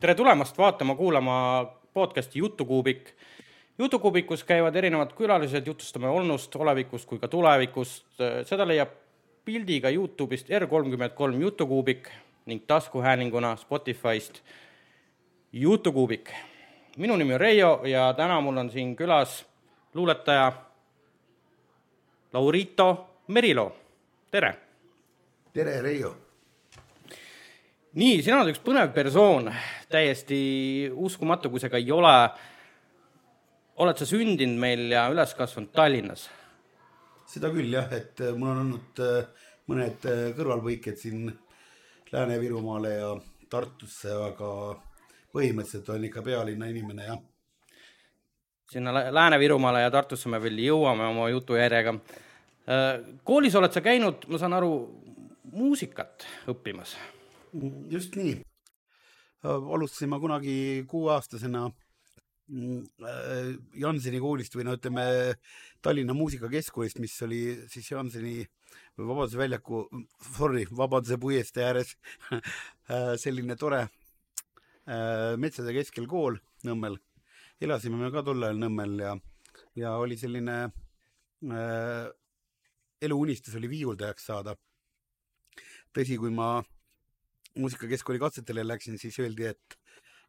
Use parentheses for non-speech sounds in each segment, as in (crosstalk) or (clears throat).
tere tulemast vaatama-kuulama podcasti Jutukuubik. jutukuubikus käivad erinevad külalised, jutustame olnust, olevikust kui ka tulevikust. seda leiab pildiga Youtube'ist R kolmkümmend kolm Jutukuubik ning taskuhäälinguna Spotify'st Jutukuubik. minu nimi on Reio ja täna mul on siin külas luuletaja Laurito Merilo, tere! tere, Reio! Nii, sina oled üks põnev persoon, täiesti uskumatu, kui see ka ei ole. oled sa sündinud meil ja üles kasvanud Tallinnas? seda küll jah, et äh, mul on olnud äh, mõned äh, kõrvalpõiked siin Lääne-Virumaale ja Tartusse, aga põhimõtteliselt olen ikka pealinna inimene, jah. sinna Lääne-Virumaale ja Tartusse me veel jõuame oma jutujärjega. koolis oled sa käinud, ma saan aru, muusikat õppimas just nii. alustasin ma kunagi kuueaastasena mm, äh, Janseni koolist või no ütleme Tallinna Muusikakeskoolist, mis oli siis Janseni või Vabaduse väljaku, sorry, Vabaduse puiestee ääres (laughs) äh, selline tore äh, metsade keskel kool Nõmmel. elasime me ka tol ajal Nõmmel ja, ja oli selline äh, eluunistus oli viiuldajaks saada. tõsi, kui ma muusikakeskkooli katsetele läksin, siis öeldi, et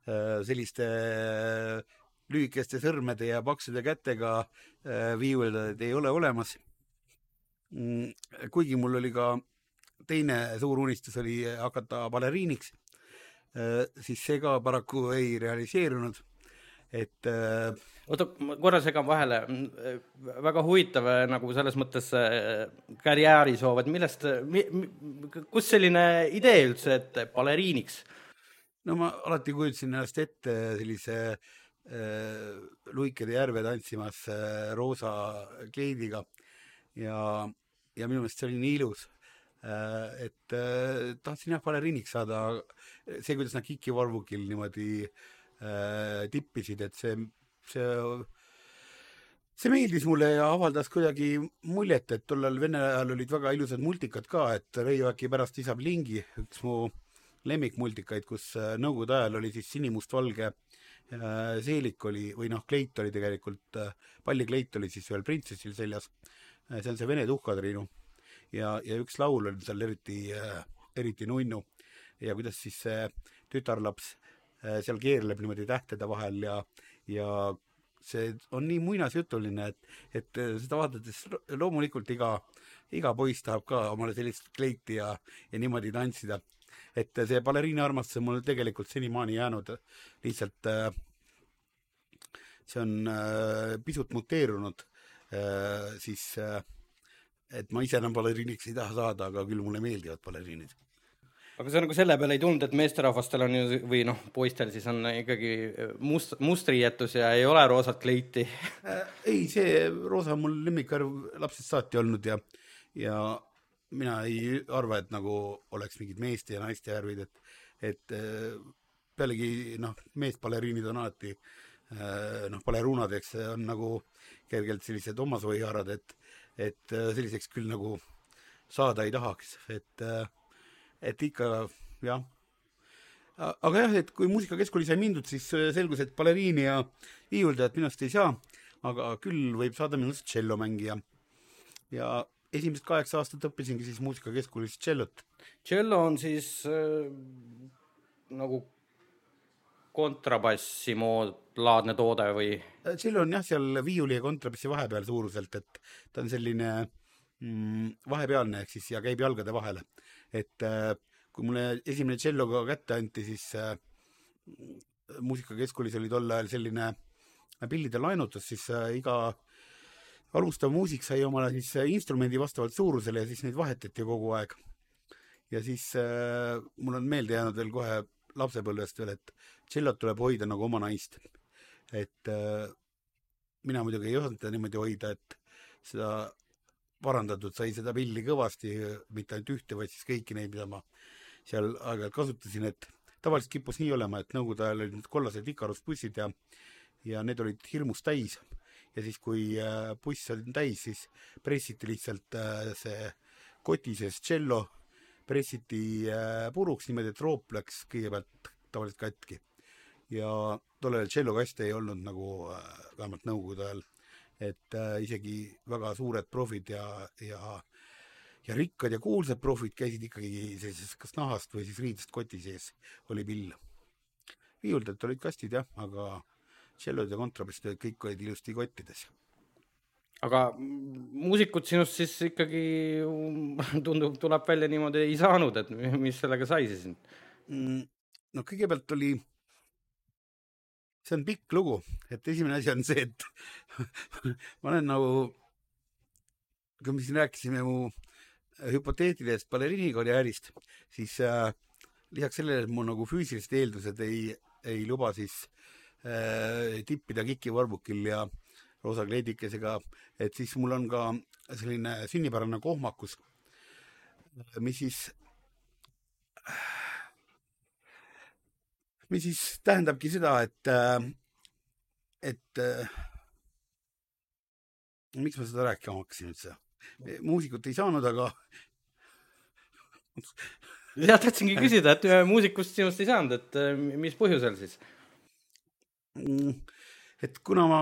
äh, selliste äh, lühikeste sõrmede ja paksude kätega äh, viiuldajaid ei ole olemas. Mm, kuigi mul oli ka teine suur unistus oli hakata baleriiniks, siis see ka paraku ei realiseerunud, et oota, ma korra segan vahele, väga huvitav nagu selles mõttes karjäärisoov, et millest mi,, kust selline idee üldse, et baleriiniks? no ma alati kujutasin ennast ette sellise äh, luikede järve tantsimas äh, roosa kleidiga ja, ja minu meelest see oli nii ilus äh,, et äh, tahtsin jah baleriiniks saada, see, kuidas nad Kiki Varvukil niimoodi äh, tippisid, et see see, see meeldis mulle ja avaldas kuidagi muljet, et tollal Vene ajal olid väga ilusad multikad ka, et Reiu äkki pärast lisab lingi, üks mu lemmikmultikaid, kus äh, Nõukogude ajal oli siis sinimustvalge äh, seelik oli või noh, kleit oli tegelikult, äh, pallikleit oli siis ühel printsessil seljas. see on see Vene tuhkatriinu ja, ja üks laul on seal eriti, eriti nunnu ja kuidas siis see tütarlaps seal keerleb niimoodi tähtede vahel ja, ja see on nii muinasjutuline, et, et seda vaadates loomulikult iga, iga poiss tahab ka omale sellist kleiti ja, ja niimoodi tantsida. et see baleriini armastus on mul tegelikult senimaani jäänud lihtsalt äh, see on äh, pisut muteerunud äh, siis et ma ise enam baleriiniks ei taha saada, aga küll mulle meeldivad baleriinid aga see nagu selle peale ei tulnud, et meesterahvastel on ju või noh, poistel siis on ikkagi must, mustriietus ja ei ole roosat kleiti. Äh, ei, see roosa on mul lemmikvärv lapsest saati olnud ja, ja mina ei arva, et nagu oleks mingid meeste ja naiste värvid, et, et äh, pealegi noh, meesbaleriinid on alati äh, noh, balerunad, eks on nagu kergelt sellised omasooiharad, et, et selliseks küll nagu saada ei tahaks, et äh, et ikka jah. aga jah, et kui muusikakeskkooli sai mindud, siis äh, selgus, et baleriini ja viiuldajat minust ei saa, aga küll võib saada minust tšellomängija. ja esimesed kaheksa aastat õppisingi siis muusikakeskkoolis tšellot. tšello on siis äh, nagu kontrabassi mood, laadne toode või? Äh, tšello on jah, seal viiuli ja kontrabassi vahepeal suuruselt, et ta on selline mm, vahepealne ehk siis ja käib jalgade vahele et äh, kui mulle esimene tšello ka kätte anti, siis äh, muusikakeskkoolis oli tol ajal selline pillide laenutus, siis äh, iga alustav muusik sai omale siis instrumendi vastavalt suurusele ja siis neid vahetati kogu aeg. ja siis äh, mul on meelde jäänud veel kohe lapsepõlvest veel, et tšellot tuleb hoida nagu oma naist. et äh, mina muidugi ei osanud teda niimoodi hoida, et seda parandatud sai seda pilli kõvasti, mitte ainult ühte, vaid siis kõiki neid, mida ma seal aeg-ajalt kasutasin, et tavaliselt kippus nii olema, et nõukogude ajal olid need kollased Ikarus-bussid ja ja need olid hirmus täis. ja siis, kui äh, buss oli täis, siis pressiti lihtsalt äh, see koti sees tšello, pressiti äh, puruks niimoodi, et roop läks kõigepealt tavaliselt katki. ja tollel ajal tšellokaste ei olnud nagu äh, vähemalt nõukogude ajal, et äh, isegi väga suured profid ja, ja ja rikkad ja kuulsad profid käisid ikkagi sellises kas nahast või siis riidest koti sees oli pill. viiuldajad olid kastid jah, aga tšellod ja kontrabassid olid, kõik olid ilusti kottides aga muusikut sinust siis ikkagi (laughs) tundub, tuleb välja niimoodi ei saanud, et mis sellega sai siis mm,? no kõigepealt oli, see on pikk lugu, et esimene asi on see, et (laughs) ma olen nagu, kui me siin rääkisime mu hüpoteetilisest baleriinikarjäärist, siis äh, lisaks sellele, et mu nagu füüsilised eeldused ei, ei luba siis äh, tippida Kiki Varbukil ja roosa kleidikesega, et siis mul on ka selline sünnipärane kohmakus, mis siis, mis siis tähendabki seda, et, et miks ma seda rääkima hakkasin üldse? muusikut ei saanud, aga ja tahtsingi küsida, et muusikust sinust ei saanud, et mis põhjusel siis? Mm, et kuna ma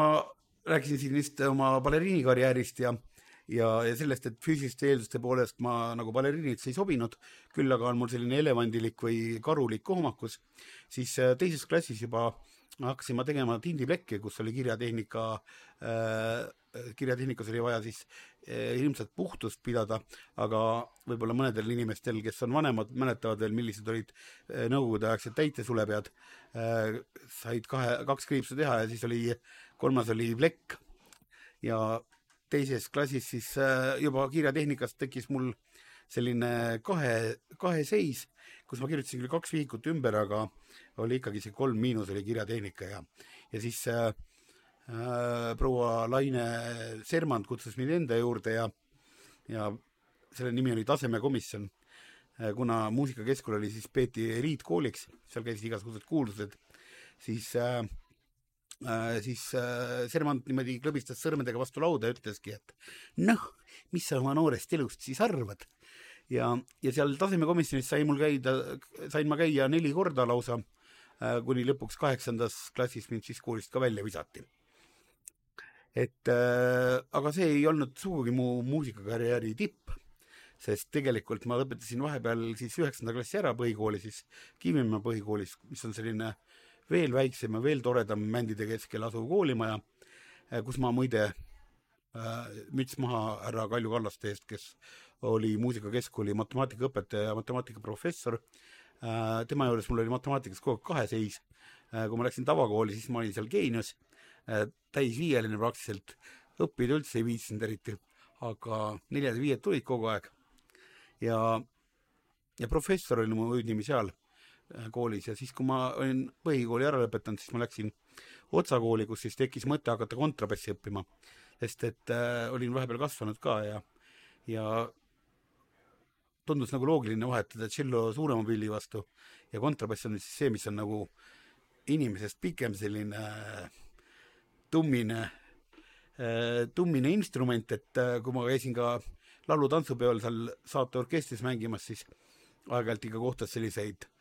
rääkisin siin vist oma baleriinikarjäärist ja ja, ja sellest, et füüsiliste eelduste poolest ma nagu baleriiniks ei sobinud, küll aga on mul selline elevandilik või karulik kohmakus, siis äh, teises klassis juba hakkasin ma tegema tindiplekke, kus oli kirjatehnika äh,, kirjatehnikas oli vaja siis äh, ilmselt puhtust pidada, aga võib-olla mõnedel inimestel, kes on vanemad, mäletavad veel, millised olid äh, nõukogudeaegsed täitesulepead äh,, said kahe, kaks kriipsu teha ja siis oli kolmas oli plekk. Ja teises klassis siis äh, juba kirjatehnikas tekkis mul selline kahe, kaheseis, kus ma kirjutasin küll kaks vihikut ümber, aga oli ikkagi see kolm miinus oli kirjatehnika ja, ja siis äh, äh, proua Laine Sermand kutsus mind enda juurde ja, ja selle nimi oli tasemekomisjon äh,. kuna muusikakeskul oli siis, peeti eliitkooliks, seal käisid igasugused kuulsused, siis äh, äh, siis äh, Servant niimoodi klõbistas sõrmedega vastu lauda ja ütleski, et noh, mis sa oma noorest elust siis arvad. ja, ja seal tasemekomisjonis sai mul käida, sain ma käia neli korda lausa äh,, kuni lõpuks kaheksandas klassis mind siis koolist ka välja visati. et äh, aga see ei olnud sugugi mu muusikakarjääri tipp, sest tegelikult ma lõpetasin vahepeal siis üheksanda klassi ära põhikooli siis Kivimäe põhikoolis, mis on selline äh, veel väiksem ja veel toredam mändide keskel asuv koolimaja, eh, kus ma muide äh, müts maha härra Kalju Kallaste eest, kes oli muusikakeskkooli matemaatikaõpetaja ja matemaatikaprofessor äh,. tema juures mul oli matemaatikas kogu aeg kaheseis kui ma läksin tavakooli, siis ma olin seal geenius täisviieline praktiliselt, õppida üldse ei viitsinud eriti, aga neljad ja viied tulid kogu aeg. ja, ja professor oli mu hüüdnimi seal koolis ja siis, kui ma olin põhikooli ära lõpetanud, siis ma läksin Otsa kooli, kus siis tekkis mõte hakata kontrabassi õppima, sest et äh, olin vahepeal kasvanud ka ja, ja tundus nagu loogiline vahetada tšello suurema pilli vastu. Ja kontrabass on siis see, mis on nagu inimesest pikem selline äh, tummine äh,, tummine instrument, et äh, kui ma käisin ka laulu-tantsupeol seal saateorkestris mängimas, siis aeg-ajalt ikka kohtas selliseid Äh,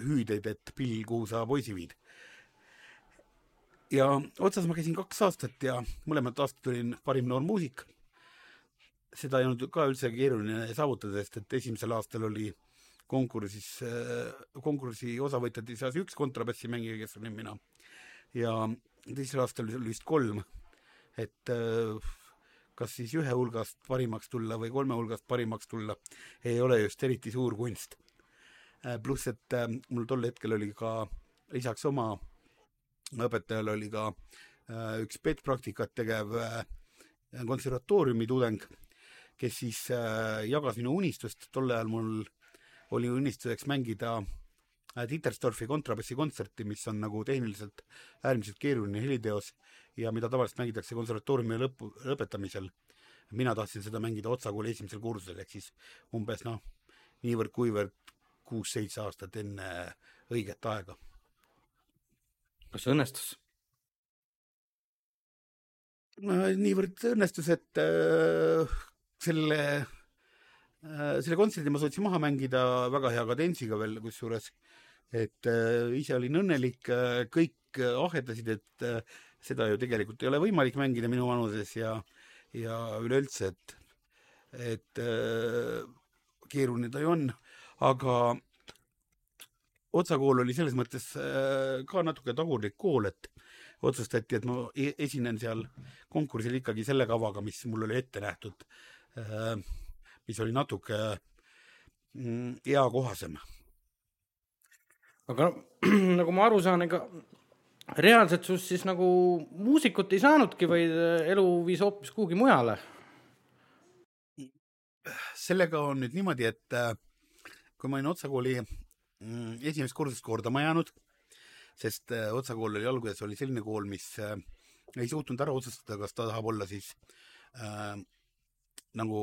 hüüdeid, et Bill, kuhu sa poisi viid. ja otsas ma käisin kaks aastat ja mõlemat aastat olin parim noor muusik. seda ei olnud ka üldse keeruline saavutada, sest et esimesel aastal oli konkursis, äh, konkursi osavõtjate seas üks kontrabassimängija, kes olin mina. ja teisel aastal oli vist kolm, et äh, kas siis ühe hulgast parimaks tulla või kolme hulgast parimaks tulla, ei ole just eriti suur kunst Äh, pluss, et äh, mul tol hetkel oli ka lisaks oma õpetajale oli ka äh, üks petpraktikat tegev konservatooriumi tudeng, kes siis jagas minu unistust, tol ajal mul oli unistuseks mängida Titersdorfi kontrabassikontserti, mis on nagu tehniliselt äärmiselt keeruline heliteos ja mida tavaliselt mängitakse konservatooriumi lõpu, lõpetamisel. mina tahtsin seda mängida Otsa kooli esimesel kursusel, ehk siis umbes noh, niivõrd-kuivõrd kuus-seitse aastat enne õiget aega. kas õnnestus? niivõrd õnnestus, et äh, selle äh,, selle kontserdi ma suutsin maha mängida väga hea kadentsiga veel kusjuures et äh, ise olin õnnelik, kõik ahetasid, et seda ju tegelikult ei ole võimalik mängida minu vanuses ja, ja üleüldse, et, et keeruline ta ju on, aga Otsa kool oli selles mõttes ka natuke tagurlik kool, et otsustati, et ma e-, esinen seal konkursil ikkagi selle kavaga, mis mul oli ette nähtud, mis oli natuke mm, eakohasem. aga (clears throat) nagu ma aru saan, ega reaalselt sinust siis nagu muusikut ei saanudki, vaid elu viis hoopis kuhugi mujale? sellega on nüüd niimoodi, et äh, kui ma olin Otsa kooli mm, esimest kursust kordama jäänud sest äh, Otsa kool oli alguses oli selline kool, mis äh, ei suutnud ära otsustada, kas ta tahab olla siis äh, nagu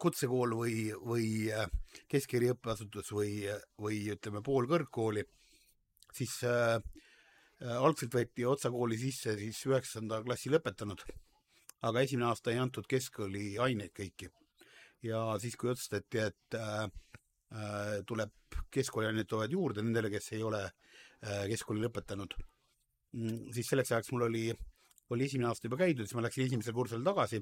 kutsekool või, või äh, keskeri õppeasutus või, või ütleme, pool kõrgkooli, siis äh, algselt võeti Otsa kooli sisse siis üheksanda klassi lõpetanud, aga esimene aasta ei antud keskkooli aineid kõiki. Ja siis, kui otsustati, et äh, Äh, tuleb keskkooliaineid tulevad juurde nendele, kes ei ole äh, keskkooli lõpetanud. Mm, siis selleks ajaks mul oli, oli esimene aasta juba käidud, siis ma läksin esimesel kursusel tagasi.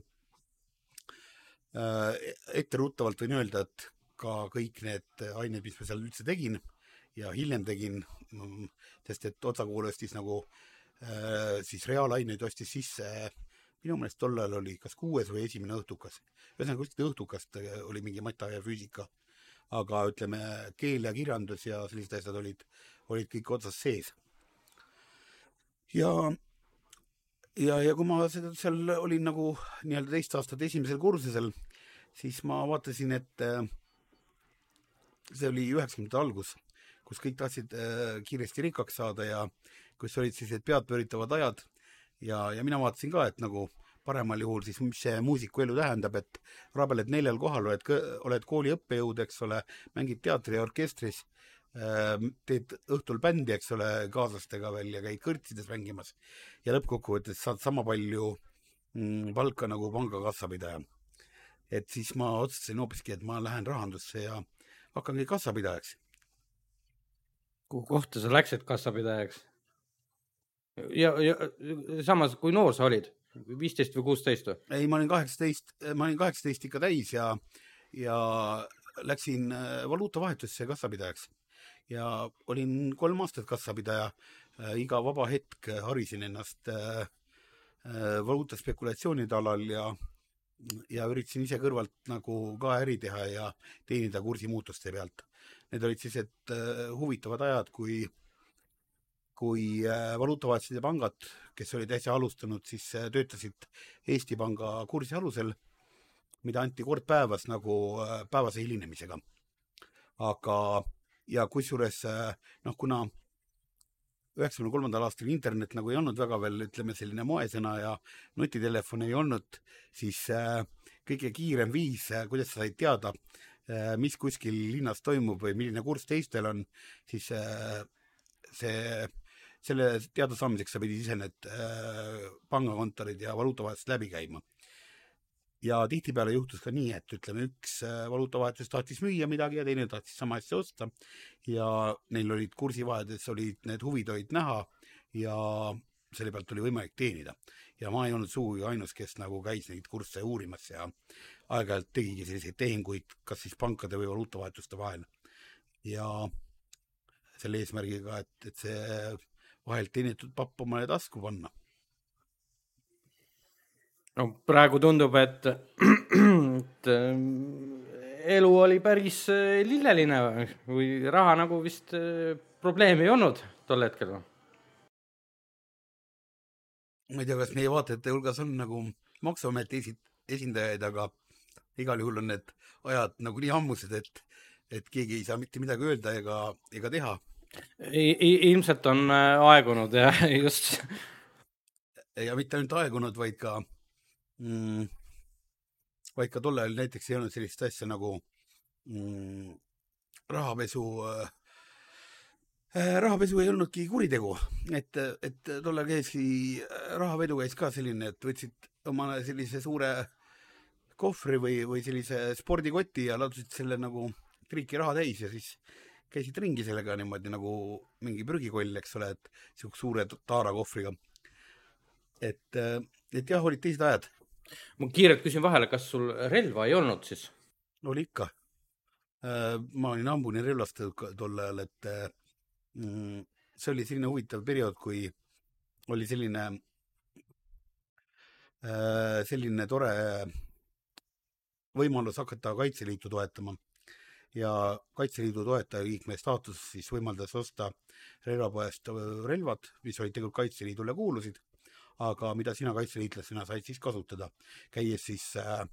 Äh, etteruttavalt võin öelda, et ka kõik need ained, mis ma seal üldse tegin ja hiljem tegin, mm, sest et Otsa kool ostis nagu siis reaalaineid ostis sisse minu meelest tol ajal oli kas kuues või esimene õhtukas. ühesõnaga kuskilt õhtukast oli mingi mata ja füüsika aga ütleme, keel ja kirjandus ja sellised asjad olid, olid kõik otsas sees. ja, ja, ja kui ma seda seal olin nagu nii-öelda teist aastat esimesel kursusel, siis ma vaatasin, et äh, see oli üheksakümnendate algus, kus kõik tahtsid äh, kiiresti rikkaks saada ja kus olid sellised peadpööritavad ajad ja, ja mina vaatasin ka, et nagu paremal juhul siis, mis see muusiku elu tähendab, et rabeled neljal kohal, oled, oled kooli õppejõud, eks ole, mängid teatri ja orkestris, ähm, teed õhtul bändi, eks ole, kaaslastega veel ja käid kõrtsides mängimas ja lõppkokkuvõttes saad sama palju mm, palka nagu panga kassapidaja. et siis ma otsustasin hoopiski, et ma lähen rahandusse ja hakkangi kassapidajaks. kuhu kohta sa läksid kassapidajaks? Ja, ja samas, kui noor sa olid? viisteist või kuusteist või? ei, ma olin kaheksateist, ma olin kaheksateist ikka täis ja, ja läksin äh, valuutavahetusse kassapidajaks ja olin kolm aastat kassapidaja. Äh, iga vaba hetk harisin ennast äh, valuutaspekulatsioonide alal ja, ja üritasin ise kõrvalt nagu ka äri teha ja teenida kursimuutuste pealt. Need olid sellised huvitavad ajad, kui kui valuutavahetused ja pangad kes olid äsja alustanud, siis äh, töötasid Eesti Panga kursi alusel, mida anti kord päevas nagu äh, päevase hilinemisega. aga, ja kusjuures äh, noh, kuna üheksakümne kolmandal aastal internet nagu ei olnud väga veel, ütleme, selline moesõna ja nutitelefon ei olnud, siis kõige kiirem viis, kuidas sa said teada, mis kuskil linnas toimub või milline kurss teistel on, siis see selle teadasaamiseks sa pidid ise need äh, pangakontorid ja valuutavahetused läbi käima. ja tihtipeale juhtus ka nii, et ütleme, üks äh, valuutavahetus tahtis müüa midagi ja teine tahtis sama asja osta ja neil olid kursivahedes olid need huvid olid näha ja selle pealt oli võimalik teenida. ja ma ei olnud sugugi ainus, kes nagu käis neid kursse uurimas ja aeg-ajalt tegigi selliseid tehinguid, kas siis pankade või valuutavahetuste vahel. ja selle eesmärgiga, et, et see vahelt teenitud papp omale tasku panna. no praegu tundub, et, (clears throat) et äh, elu oli päris äh, lilleline või raha nagu vist äh, probleemi ei olnud tol hetkel või? ma ei tea, kas meie vaatajate hulgas on nagu Maksuameti esi-, esindajaid, aga igal juhul on need ajad nagu nii ammused, et, et keegi ei saa mitte midagi öelda ega, ega teha ilmselt on äh, aegunud ja (laughs) just. ja mitte ainult aegunud, vaid ka mm,, vaid ka tol ajal näiteks ei olnud sellist asja nagu mm, rahapesu äh, äh rahapesu ei olnudki kuritegu, et, et tollal käiski, rahavedu käis ka selline, et võtsid omale sellise suure kohvri või, või sellise spordikoti ja ladusid selle nagu triiki raha täis ja siis käisid ringi sellega niimoodi nagu mingi prügikoll, eks ole, et siukse suure taarakohvriga. et, et jah, olid teised ajad. ma kiirelt küsin vahele, kas sul relva ei olnud siis? oli ikka. ma olin hambuni relvastatud tol ajal, et mm, see oli selline huvitav periood, kui oli selline, selline tore võimalus hakata Kaitseliitu toetama ja Kaitseliidu toetajaliikme staatus siis võimaldas osta relvapoest relvad, mis olid tegelikult Kaitseliidule kuulusid, aga mida sina kaitseliitlasena said siis kasutada, käies siis äh,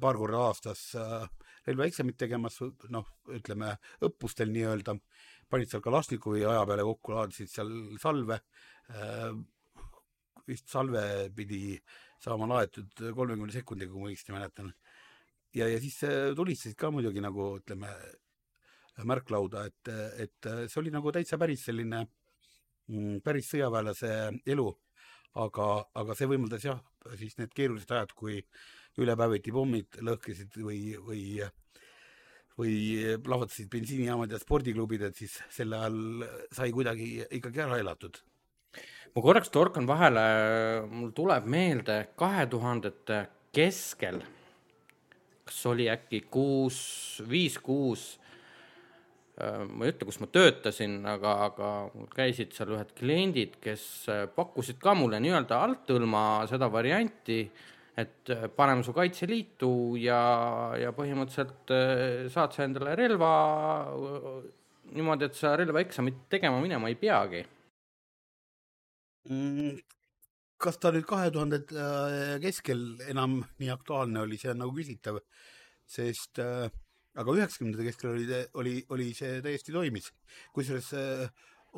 paar korda aastas äh, relvaeksamit tegemas, noh, ütleme õppustel nii-öelda, panid seal Kalašnikovi aja peale kokku, laadisid seal salve äh,, vist salve pidi saama laetud kolmekümne sekundiga, kui ma õigesti mäletan ja, ja siis tulistasid ka muidugi nagu ütleme märklauda, et, et see oli nagu täitsa päris selline mm, päris sõjaväelase elu, aga, aga see võimaldas jah, siis need keerulised ajad, kui ülepäeviti pommid lõhkesid või, või või plahvatasid bensiinijaamad ja spordiklubid, et siis sel ajal sai kuidagi ikkagi ära elatud. ma korraks torkan vahele, mul tuleb meelde kahe tuhandete keskel kas oli äkki kuus, viis-kuus, äh, ma ei ütle, kus ma töötasin, aga, aga käisid seal ühed kliendid, kes äh, pakkusid ka mulle nii-öelda althõlma seda varianti, et äh, paneme su Kaitseliitu ja, ja põhimõtteliselt saad sa endale relva niimoodi, et sa relvaeksamit tegema minema ei peagi mm,. Kas ta nüüd kahe tuhandete keskel enam nii aktuaalne oli, see on nagu küsitav sest äh, aga üheksakümnendate keskel oli, oli, oli see täiesti toimis. kusjuures äh,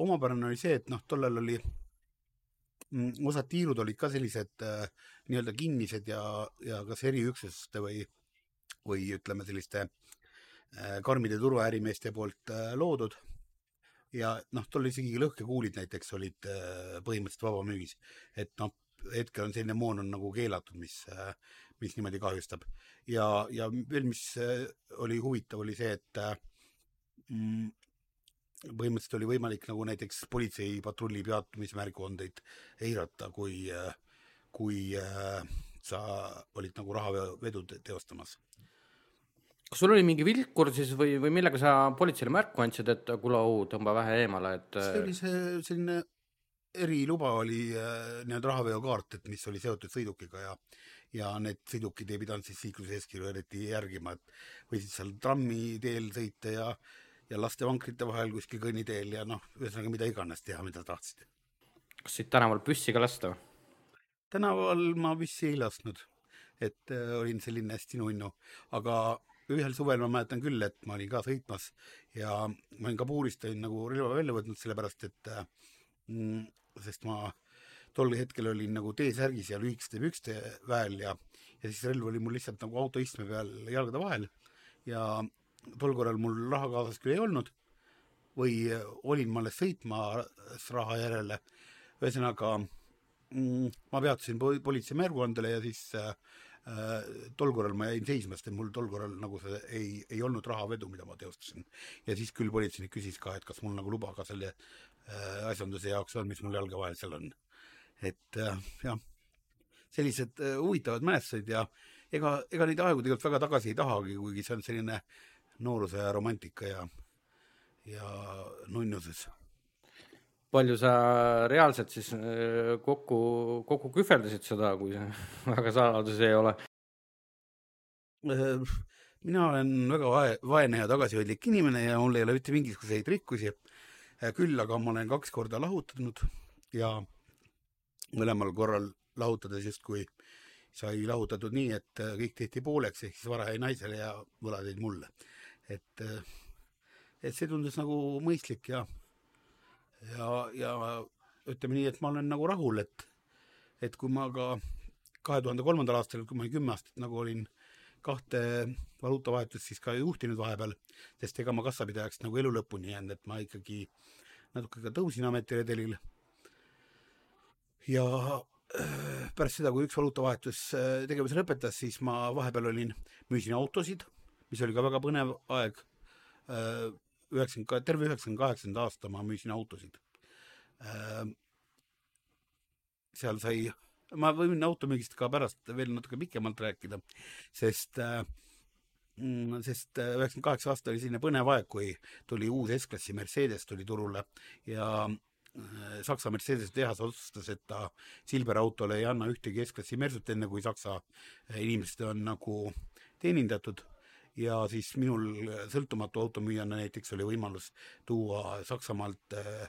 omapärane oli see, et noh, tollal oli mm, osad tiirud olid ka sellised äh, nii-öelda kinnised ja, ja kas eriüksuste või, või ütleme, selliste äh, karmide turvaärimeeste poolt äh, loodud. Ja noh, tol isegi lõhkekuulid näiteks olid äh, põhimõtteliselt vabamüügis, et noh, hetkel on selline moon on nagu keelatud, mis äh, mis niimoodi kahjustab. ja, ja veel, mis äh, oli huvitav, oli see, et äh, mm, põhimõtteliselt oli võimalik nagu näiteks politseipatrulli peatumismärguandeid eirata, kui, äh, kui sa olid nagu rahavedu teostamas kas sul oli mingi vilkur siis või, või millega sa politseile märku andsid, et kuule, au, tõmba vähe eemale, et see oli see selline eriluba oli äh, nii-öelda rahaveokaart, et mis oli seotud sõidukiga ja ja need sõidukid ei pidanud siis liikluseeskirju eriti järgima, et võisid seal trammiteel sõita ja ja laste vankrite vahel kuskil kõnniteel ja noh, ühesõnaga mida iganes teha, mida tahtsid. kas siit tänaval püssi ka lasta? tänaval ma püssi ei lasknud, et äh, olin selline hästi nunnu, aga ühel suvel ma mäletan küll, et ma olin ka sõitmas ja ma olin kabuurist olin nagu relva välja võtnud, sellepärast et mm, sest ma tol hetkel olin nagu T-särgis ja lühikeste pükste väel ja, ja siis relv oli mul lihtsalt nagu autoistme peal jalgade vahel ja tol korral mul raha kaasas küll ei olnud või olin ma alles sõitmas raha järele, ühesõnaga mm, ma peatusin politsei märguandele ja siis äh, tol korral ma jäin seisma, sest mul tol korral nagu see ei, ei olnud rahavedu, mida ma teostasin. ja siis küll politseinik küsis ka, et kas mul nagu luba ka selle äh, asjanduse jaoks on, mis mul jalge vahel seal on et äh, jah, sellised äh, huvitavad mälestused ja ega, ega neid aegu tegelikult väga tagasi ei tahagi, kuigi see on selline nooruse ja romantika ja, ja nunnuses. Palju sa reaalselt siis äh, kokku, kokku kühveldasid seda, kui see (laughs) väga saladus ei ole? mina olen väga vae, vaene ja tagasihoidlik inimene ja mul ei ole mitte mingisuguseid rikkusi. küll aga ma olen kaks korda lahutanud ja mõlemal korral lahutades justkui sai lahutatud nii, et äh, kõik tehti pooleks, ehk siis vara jäi naisele ja võlad jäid mulle. et, äh, et see tundus nagu mõistlik ja, ja, ja ütleme nii, et ma olen nagu rahul, et, et kui ma ka kahe tuhande kolmandal aastal, kui ma kümme aastat nagu olin kahte valuutavahetust siis ka juhtinud vahepeal, sest ega ma kassapidajaks nagu elu lõpuni jäänud, et ma ikkagi natuke ka tõusin ametiredelil ja äh, pärast seda, kui üks valuutavahetus äh, tegevuse lõpetas, siis ma vahepeal olin, müüsin autosid, mis oli ka väga põnev aeg. Üheksakümmend, terve üheksakümne kaheksanda aasta ma müüsin autosid. seal sai, ma võin automüügist ka pärast veel natuke pikemalt rääkida, sest mm, sest üheksakümmend kaheksa aasta oli selline põnev aeg, kui tuli uus S-klassi Mercedes tuli turule ja Äh, Saksa Mercedese tehas otsustas, et ta Silver autole ei anna ühtegi S-klassi Mersut, enne kui Saksa inimesed on nagu teenindatud ja siis minul sõltumatu automüüjana näiteks oli võimalus tuua Saksamaalt äh,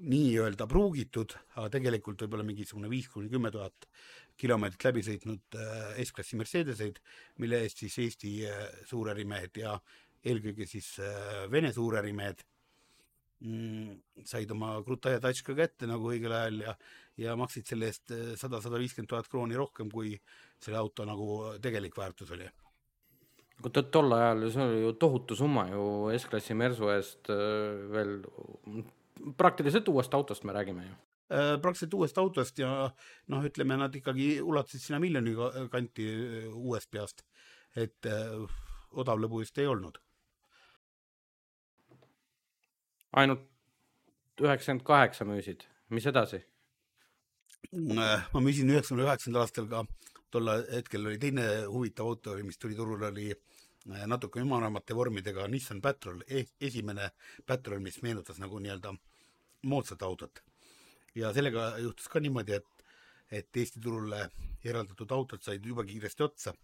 nii-öelda pruugitud, aga tegelikult võib-olla mingisugune viis kuni kümme tuhat kilomeetrit läbi sõitnud äh, S-klassi Mercedeseid, mille eest siis Eesti äh, suurärimehed ja eelkõige siis äh, Vene suurärimehed mm, said oma Krutaja Tatška kätte nagu õigel ajal ja, ja maksid selle eest eh, sada, sada viiskümmend tuhat krooni rohkem, kui selle auto nagu tegelik väärtus oli. Aga tol ajal see oli ju tohutu summa ju S-klassi Mersu eest eh, veel, praktiliselt uuest autost me räägime ju. Eh, praktiliselt uuest autost ja noh, ütleme nad ikkagi ulatasid sinna miljoni kanti uuest peast, et odav lõbu just ei olnud. Ainult üheksakümmend kaheksa müüsid, mis edasi? ma müüsin üheksakümne üheksandal aastal ka, tol hetkel oli teine huvitav auto, mis tuli turule, oli äh, natuke ümaramate vormidega Nissan Patrol eh,, esimene Patrol, mis meenutas nagu nii-öelda moodsat autot. ja sellega juhtus ka niimoodi, et, et Eesti turule eraldatud autod said juba kiiresti otsa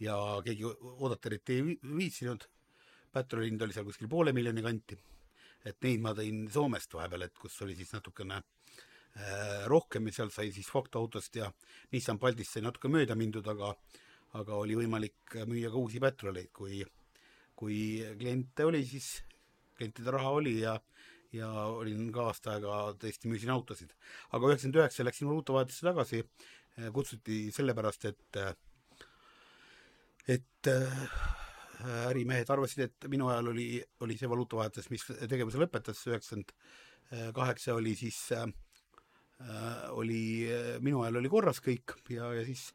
ja keegi oodata eriti ei viitsinud. Patroli hind oli seal kuskil poole miljoni kanti et neid ma tõin Soomest vahepeal, et kus oli siis natukene äh, rohkem ja seal sai siis Foct autost ja Nissan Baltist sai natuke mööda mindud, aga aga oli võimalik müüa ka uusi Petroleid, kui kui kliente oli, siis klientide raha oli ja ja olin ka aasta aega tõesti müüsin autosid. aga üheksakümmend üheksa läksin valuutavahetusse tagasi, äh, kutsuti sellepärast, et et äh, ärimehed arvasid, et minu ajal oli, oli see valuutavahetus, mis tegevuse lõpetas, üheksakümmend kaheksa oli siis äh,, oli, minu ajal oli korras kõik ja, ja siis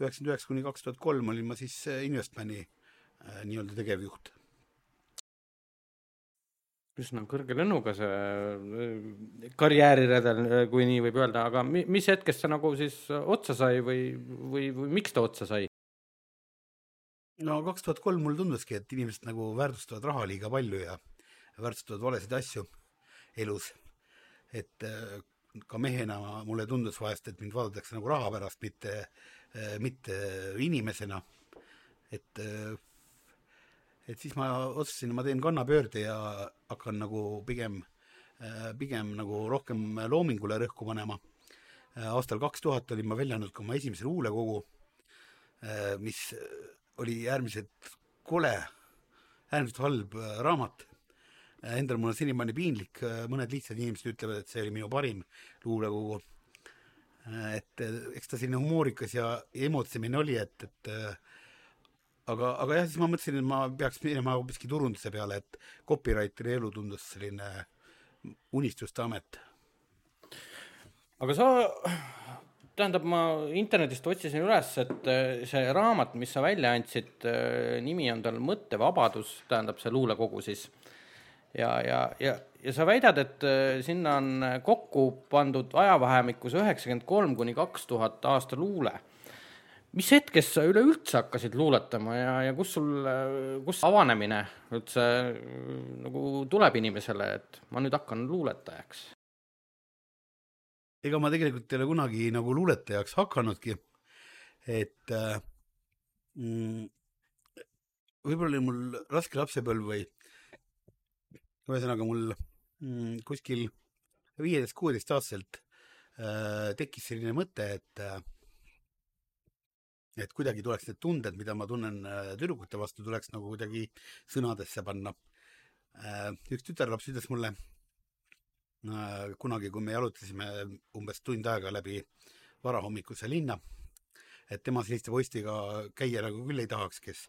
üheksakümmend üheksa kuni kaks tuhat kolm olin ma siis Investmani äh, nii-öelda tegevjuht. üsna kõrge lennuga see äh, karjääriredel, kui nii võib öelda, aga mis hetkest see nagu siis otsa sai või, või, või miks ta otsa sai? no kaks tuhat kolm mulle tunduski, et inimesed nagu väärtustavad raha liiga palju ja väärtustavad valesid asju elus. et äh, ka mehena mulle tundus vahest, et mind vaadatakse nagu raha pärast, mitte, äh, mitte inimesena. et, äh, et siis ma otsustasin, ma teen kannapöörde ja hakkan nagu pigem, pigem nagu rohkem loomingule rõhku panema. aastal kaks tuhat olin ma välja andnud ka oma esimese luulekogu, mis oli äärmiselt kole, äärmiselt halb raamat. Äh, Endal mul on senimaani piinlik, äh, mõned lihtsad inimesed ütlevad, et see oli minu parim luulekogu. et eks ta selline humoorikas ja emotsemine oli, et, et aga, aga jah, siis ma mõtlesin, et ma peaks minema hoopiski turunduse peale, et copywriteri elu tundus selline unistuste amet. aga sa tähendab, ma internetist otsisin üles, et äh, see raamat, mis sa välja andsid, äh, nimi on tal Mõttevabadus, tähendab see luulekogu siis. Ja, ja, ja, ja sa väidad, et äh, sinna on kokku pandud ajavahemikus üheksakümmend kolm kuni kaks tuhat aasta luule. mis hetkest sa üleüldse hakkasid luuletama ja, ja kus sul, kus avanemine üldse nagu tuleb inimesele, et ma nüüd hakkan luuletajaks? ega ma tegelikult ei ole kunagi nagu luuletajaks hakanudki. et äh, mm, võib-olla oli mul raske lapsepõlv või ühesõnaga mul mm, kuskil viieteist-kuueteistaastaselt äh, tekkis selline mõte, et äh, et kuidagi tuleks need tunded, mida ma tunnen äh, tüdrukute vastu, tuleks nagu kuidagi sõnadesse panna äh,. üks tütarlaps ütles mulle Äh, kunagi, kui me jalutasime umbes tund aega läbi varahommikuse linna, et tema selliste poistega käia nagu küll ei tahaks, kes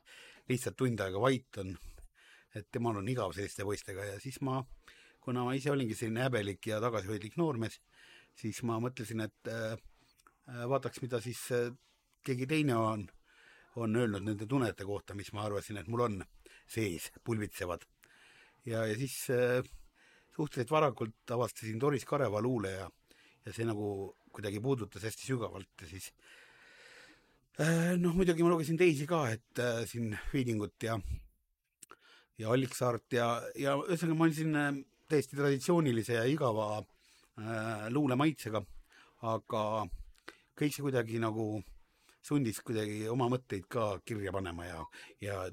lihtsalt tund aega vait on. Et temal on igav selliste poistega ja siis ma, kuna ma ise olingi selline häbelik ja tagasihoidlik noormees, siis ma mõtlesin, et äh, vaataks, mida siis äh, keegi teine on on öelnud nende tunnete kohta, mis ma arvasin, et mul on sees, pulbitsevad. ja, ja siis äh, suhteliselt varakult avastasin Doris Kareva luule ja, ja see nagu kuidagi puudutas hästi sügavalt ja siis äh, noh, muidugi ma lugesin teisi ka, et äh, siin Viidingut ja ja Alliksaart ja, ja ühesõnaga ma olin siin äh, täiesti traditsioonilise ja igava äh, luule maitsega, aga kõik see kuidagi nagu sundis kuidagi oma mõtteid ka kirja panema ja, ja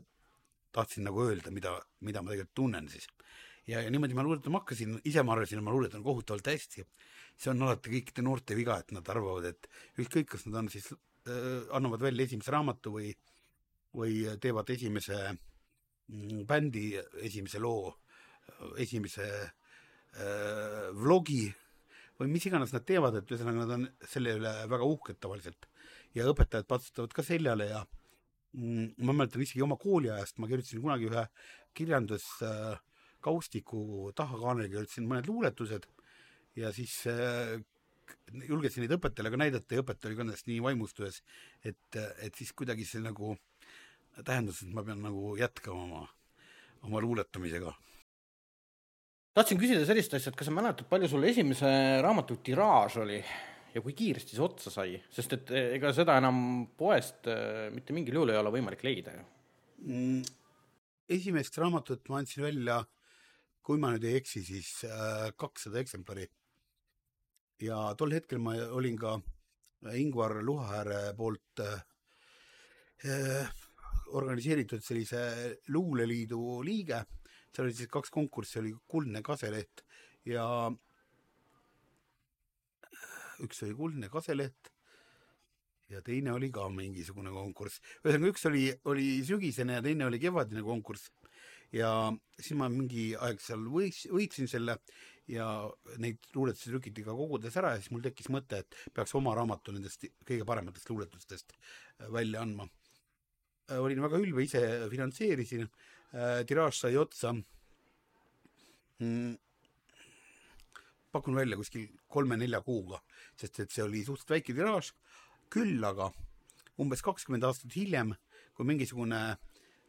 tahtsin nagu öelda, mida, mida ma tegelikult tunnen siis. ja, ja niimoodi ma luuletama hakkasin, ise ma arvasin, et ma luuletan kohutavalt hästi. see on alati kõikide noorte viga, et nad arvavad, et ükskõik, kas nad on siis äh,, annavad välja esimese raamatu või, või teevad esimese mm, bändi esimese loo, esimese äh, vlogi või mis iganes nad teevad, et ühesõnaga nad on selle üle väga uhked tavaliselt. Ja õpetajad patsutavad ka seljale ja mm, ma mäletan isegi oma kooliajast, ma kirjutasin kunagi ühe kirjanduskaustiku äh, tahakaanele, kirjutasin mõned luuletused ja siis äh, julgesin neid õpetajale ka näidata ja õpetaja oli ka nendest nii vaimustuses, et, et siis kuidagi see nagu tähendas, et ma pean nagu jätkama oma, oma luuletamisega tahtsin küsida sellist asja, et kas sa mäletad, palju sul esimese raamatu tiraaž oli ja kui kiiresti see otsa sai, sest et eh, ega seda enam poest eh, mitte mingil juhul ei ole võimalik leida ju mm,. esimest raamatut ma andsin välja, kui ma nüüd ei eksi, siis äh, kakssada äh, eksemplari. ja tol hetkel ma olin ka Ingvar Luhaääre poolt äh, äh, organiseeritud sellise luuleliidu liige seal oli siis kaks konkurssi, oli Kuldne kaseleht ja üks oli Kuldne kaseleht ja teine oli ka mingisugune konkurss. ühesõnaga, üks oli, oli sügisene ja teine oli kevadine konkurss. ja siis ma mingi aeg seal võis, võitsin selle ja neid luuletusi trükiti ka kogudes ära ja siis mul tekkis mõte, et peaks oma raamatu nendest kõige parematest luuletustest välja andma. Olin väga ülbe, ise finantseerisin. Äh, tiraaž sai otsa. Mm,. pakun välja kuskil kolme-nelja kuuga, sest et see oli suhteliselt väike tiraaž, küll aga umbes kakskümmend aastat hiljem, kui mingisugune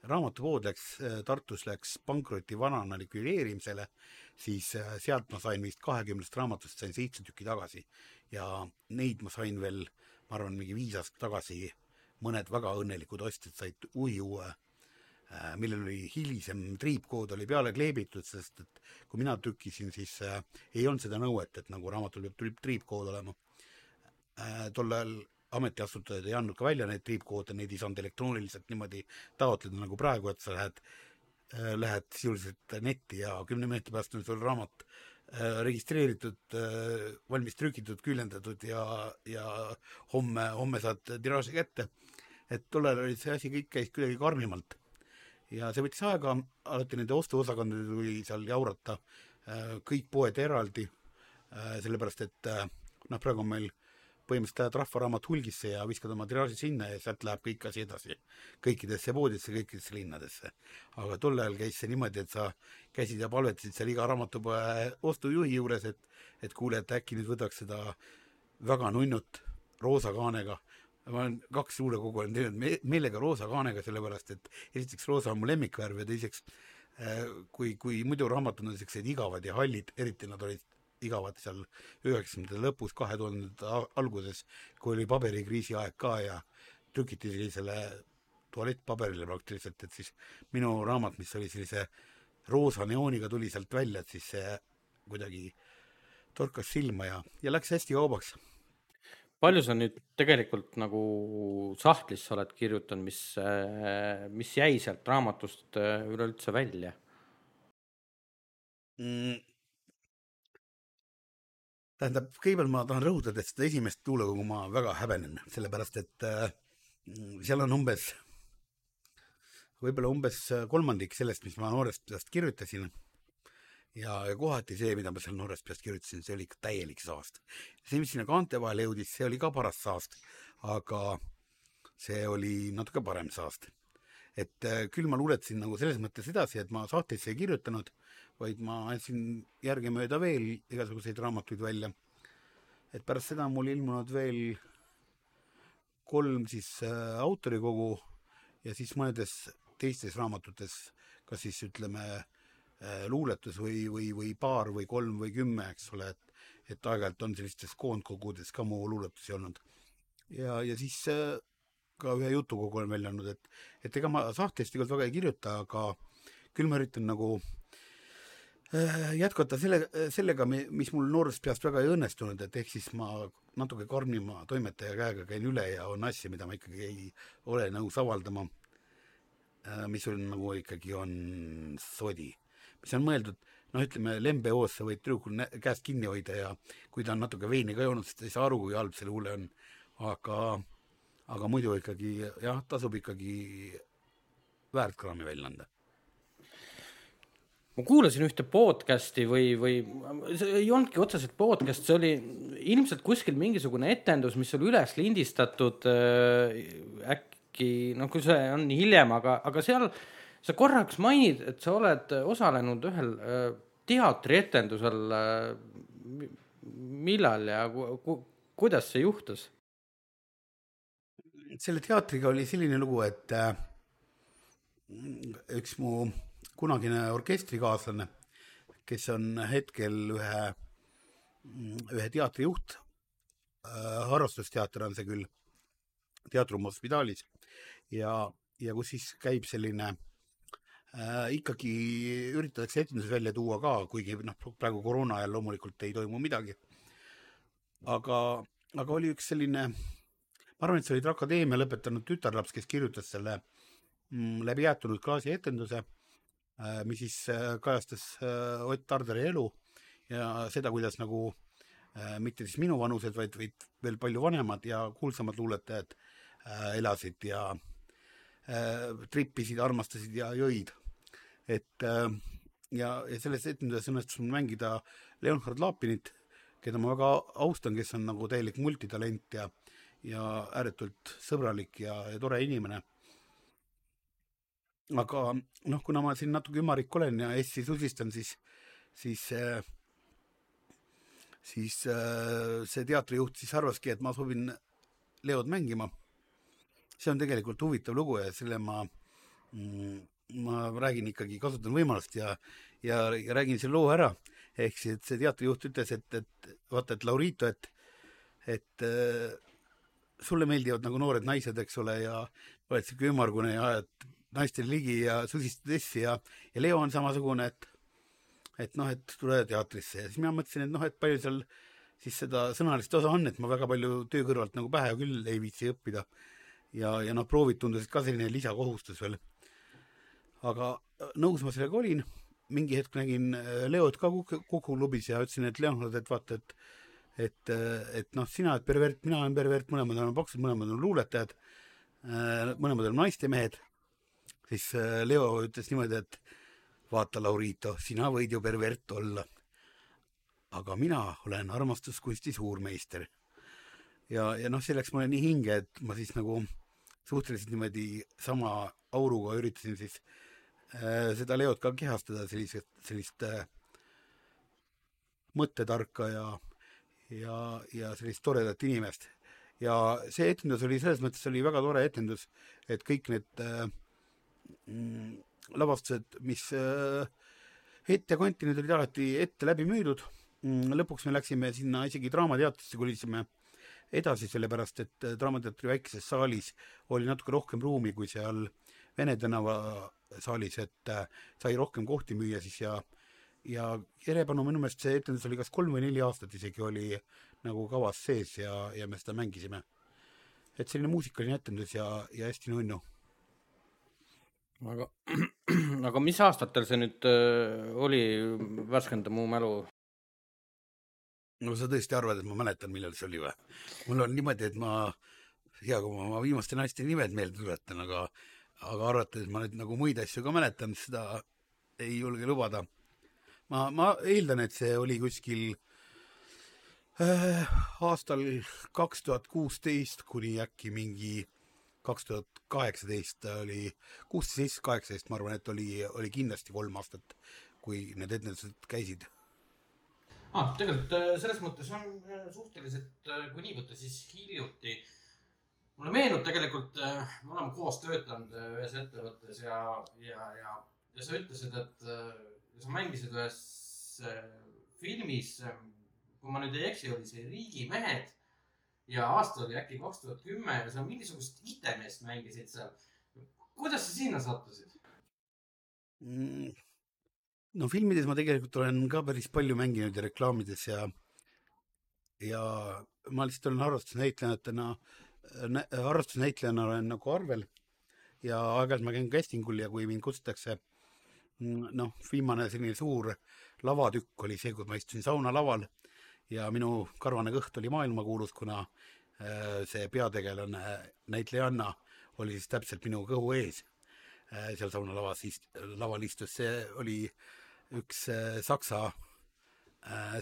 raamatupood läks, äh, Tartus läks pankrotti vanana likvideerimisele, siis äh, sealt ma sain vist kahekümnest raamatust sain seitse tükki tagasi. Ja neid ma sain veel, ma arvan, mingi viis aastat tagasi mõned väga õnnelikud ostjad said ui uue Äh, millel oli hilisem triipkood oli peale kleebitud, sest et kui mina trükkisin, siis äh, ei olnud seda nõuet, et nagu raamatul peab triipkood olema äh,. tol ajal ametiasutajad ei andnud ka välja neid triipkoode, neid ei saanud elektrooniliselt niimoodi taotleda nagu praegu, et sa lähed äh,, lähed sisuliselt netti ja kümne minuti pärast on sul raamat registreeritud, valmis trükitud, küljendatud ja, ja homme, homme saad tiraaži kätte. Et tollal oli see asi kõik käis kuidagi karmimalt ja see võttis aega, alati nende ostuosakondadel tuli seal jaurata äh, kõik poed eraldi, äh, sellepärast et äh, noh, praegu on meil põhimõtteliselt lähed Rahvaraamat hulgisse ja viskad oma tiraaži sinna ja sealt läheb kõik asi edasi kõikidesse poodidesse, kõikidesse linnadesse. aga tol ajal käis see niimoodi, et sa käisid ja palvetasid seal iga raamatupoe ostujuhi juures, et et kuule, et äkki nüüd võtaks seda väga nunnut roosa kaanega ma olen kaks luulekogu olen teinud me meelega roosa kaanega, sellepärast et esiteks roosa on mu lemmikvärv ja teiseks äh, kui, kui muidu raamatud on siuksed igavad ja hallid, eriti nad olid igavad seal üheksakümnendate lõpus, kahe tuhandete alguses, kui oli paberikriisi aeg ka ja trükiti sellisele tualettpaberile praktiliselt, et siis minu raamat, mis oli sellise roosa neooniga, tuli sealt välja, et siis see kuidagi torkas silma ja, ja läks hästi kaubaks palju sa nüüd tegelikult nagu sahtlisse oled kirjutanud, mis, mis jäi sealt raamatust äh, üleüldse välja mm.? tähendab, kõigepealt ma tahan rõhutada, et seda esimest luulekogu ma väga häbenen, sellepärast et äh, seal on umbes, võib-olla umbes kolmandik sellest, mis ma noorest peast kirjutasin ja, ja kohati see, mida ma seal noorest peast kirjutasin, see oli ikka täielik saast. see, mis sinna kaante vahele jõudis, see oli ka paras saast, aga see oli natuke parem saast. et äh, küll ma luuletasin nagu selles mõttes edasi, et ma sahtlisse ei kirjutanud, vaid ma andsin järgemööda veel igasuguseid raamatuid välja. et pärast seda on mul ilmunud veel kolm siis äh, autorikogu ja siis mõnedes teistes raamatutes, kas siis ütleme äh, luuletus või, või, või paar või kolm või kümme, eks ole, et, et aeg-ajalt on sellistes koondkogudes ka mu luuletusi olnud. ja, ja siis äh, ka ühe jutukogu olen välja andnud, et, et ega ma sahtlist tegelikult väga ei kirjuta, aga küll ma üritan nagu äh, jätkata selle, sellega, mis mul noorest peast väga ei õnnestunud, et ehk siis ma natuke karmima toimetaja käega käin üle ja on asju, mida ma ikkagi ei ole nõus avaldama, äh, mis sul nagu ikkagi on sodi, mis on mõeldud noh, ütleme lembehoos sa võid tüdrukul käest kinni hoida ja kui ta on natuke veini ka joonud, siis ta ei saa aru, kui halb see luule on. aga, aga muidu ikkagi jah, tasub ikkagi väärt kraami välja anda ma kuulasin ühte podcast'i või, või see ei olnudki otseselt podcast, see oli ilmselt kuskil mingisugune etendus, mis oli üles lindistatud äh, äkki, noh, kui see on hiljem, aga, aga seal sa korraks mainid, et sa oled osalenud ühel äh, teatrietendusel äh,. millal ja ku, ku, kuidas see juhtus? selle teatriga oli selline lugu, et äh, üks mu kunagine orkestrikaaslane, kes on hetkel ühe, ühe teatri juht äh,, harrastusteater on see küll, Teatrum Hospitalis ja, ja kus siis käib selline äh, ikkagi üritatakse etendusi välja tuua ka, kuigi noh, praegu koroona ajal loomulikult ei toimu midagi. aga, aga oli üks selline, ma arvan, et see oli Akadeemia lõpetanud tütarlaps, kes kirjutas selle mm, läbi jäetunud klaasi etenduse Äh, mis siis äh, kajastas äh, Ott Tarderi elu ja seda, kuidas nagu mitte siis minuvanused, vaid, vaid veel palju vanemad ja kuulsamad luuletajad elasid ja trippisid, armastasid ja jõid. Et ja, ja selles etenduses õnnestus mul mängida Leonhard Lapinit, keda ma väga austan, kes on nagu täielik multitalent ja, ja ääretult sõbralik ja, ja tore inimene aga noh, kuna ma siin natuke ümarik olen ja Essi susistan, siis, siis siis äh, see teatrijuht siis arvaski, et ma soovin Leod mängima. see on tegelikult huvitav lugu ja selle ma mm, ma räägin ikkagi, kasutan võimalust ja, ja, ja räägin selle loo ära. ehk siis, see teatrijuht ütles, et, et vaata, et Laurito, et, et äh, sulle meeldivad nagu noored naised, eks ole, ja oled sihuke ümmargune ja ajad naistele ligi ja susistad essi ja, ja Leo on samasugune, et et noh, et tule teatrisse ja siis mina mõtlesin, et noh, et palju seal siis seda sõnalist osa on, et ma väga palju töö kõrvalt nagu pähe küll ei viitsi õppida. ja, ja noh, proovid tundusid ka selline lisakohustus veel. Aga äh, nõus ma sellega olin, mingi hetk nägin äh, Leot ka Kuku klubis ja ütlesin, et Leonard, et vaata, et et, äh, et noh, sina oled pervert, mina olen pervert, mõlemad oleme paksud, mõlemad on luuletajad, mõlemad oleme naistemehed siis Leo ütles niimoodi, et vaata, Laurito, sina võid ju pervert olla. aga mina olen armastuskunsti suurmeister. ja, ja noh, see läks mulle nii hinge, et ma siis nagu suhteliselt niimoodi sama auruga üritasin siis äh, seda Leot ka kehastada, sellist, sellist äh, mõttetarka ja, ja, ja sellist toredat inimest. ja see etendus oli selles mõttes oli väga tore etendus, et kõik need äh, Mm, lavastused, mis äh, ette kanti, need olid alati ette läbi müüdud. Mm, lõpuks me läksime sinna isegi Draamateatrisse, kolisime edasi, sellepärast et äh, Draamateatri väikeses saalis oli natuke rohkem ruumi kui seal Vene tänava saalis, et äh, sai rohkem kohti müüa siis ja ja Jerepanu minu meelest see etendus oli kas kolm või neli aastat isegi oli nagu kavas sees ja, ja me seda mängisime. et selline muusikaline etendus ja, ja hästi nunnu aga, (clears throat) aga mis aastatel see nüüd äh, oli, värskenda mu mälu? no sa tõesti arvad, et ma mäletan, millal see oli või? mul on niimoodi, et ma, hea, kui ma oma viimaste naiste nimed meelde tuletan, aga, aga arvata, et ma nüüd nagu muid asju ka mäletan, seda ei julge lubada. ma, ma eeldan, et see oli kuskil äh, aastal kaks tuhat kuusteist kuni äkki mingi kaks tuhat kaheksateist oli, kuusteist, kaheksateist, ma arvan, et oli, oli kindlasti kolm aastat, kui need etendused käisid ah,. tegelikult äh, selles mõttes on äh, suhteliselt, äh, kui nii võtta, siis hiljuti mulle meenub tegelikult, me oleme koos töötanud ühes ettevõttes ja, ja, ja, ja sa ütlesid, et sa mängisid ühes filmis, kui ma nüüd ei eksi, oli see Riigimehed ja aasta oli äkki kaks tuhat kümme ja sa mingisugust IT-meest mängisid seal. kuidas sa sinna sattusid mm.? no filmides ma tegelikult olen ka päris palju mänginud ja reklaamides ja, ja ma lihtsalt olen harrastusnäitlejatena nä,, harrastusnäitlejana olen nagu arvel. Ja aeg-ajalt ma käin casting ul ja kui mind kutsutakse mm, noh, viimane selline suur lavatükk oli see, kui ma istusin saunalaval ja minu karvane kõht oli maailmakuulus, kuna äh, see peategelane, näitlejanna, oli siis täpselt minu kõhu ees. Äh, seal saunalavas ist-, laval istus, see oli üks äh, saksa,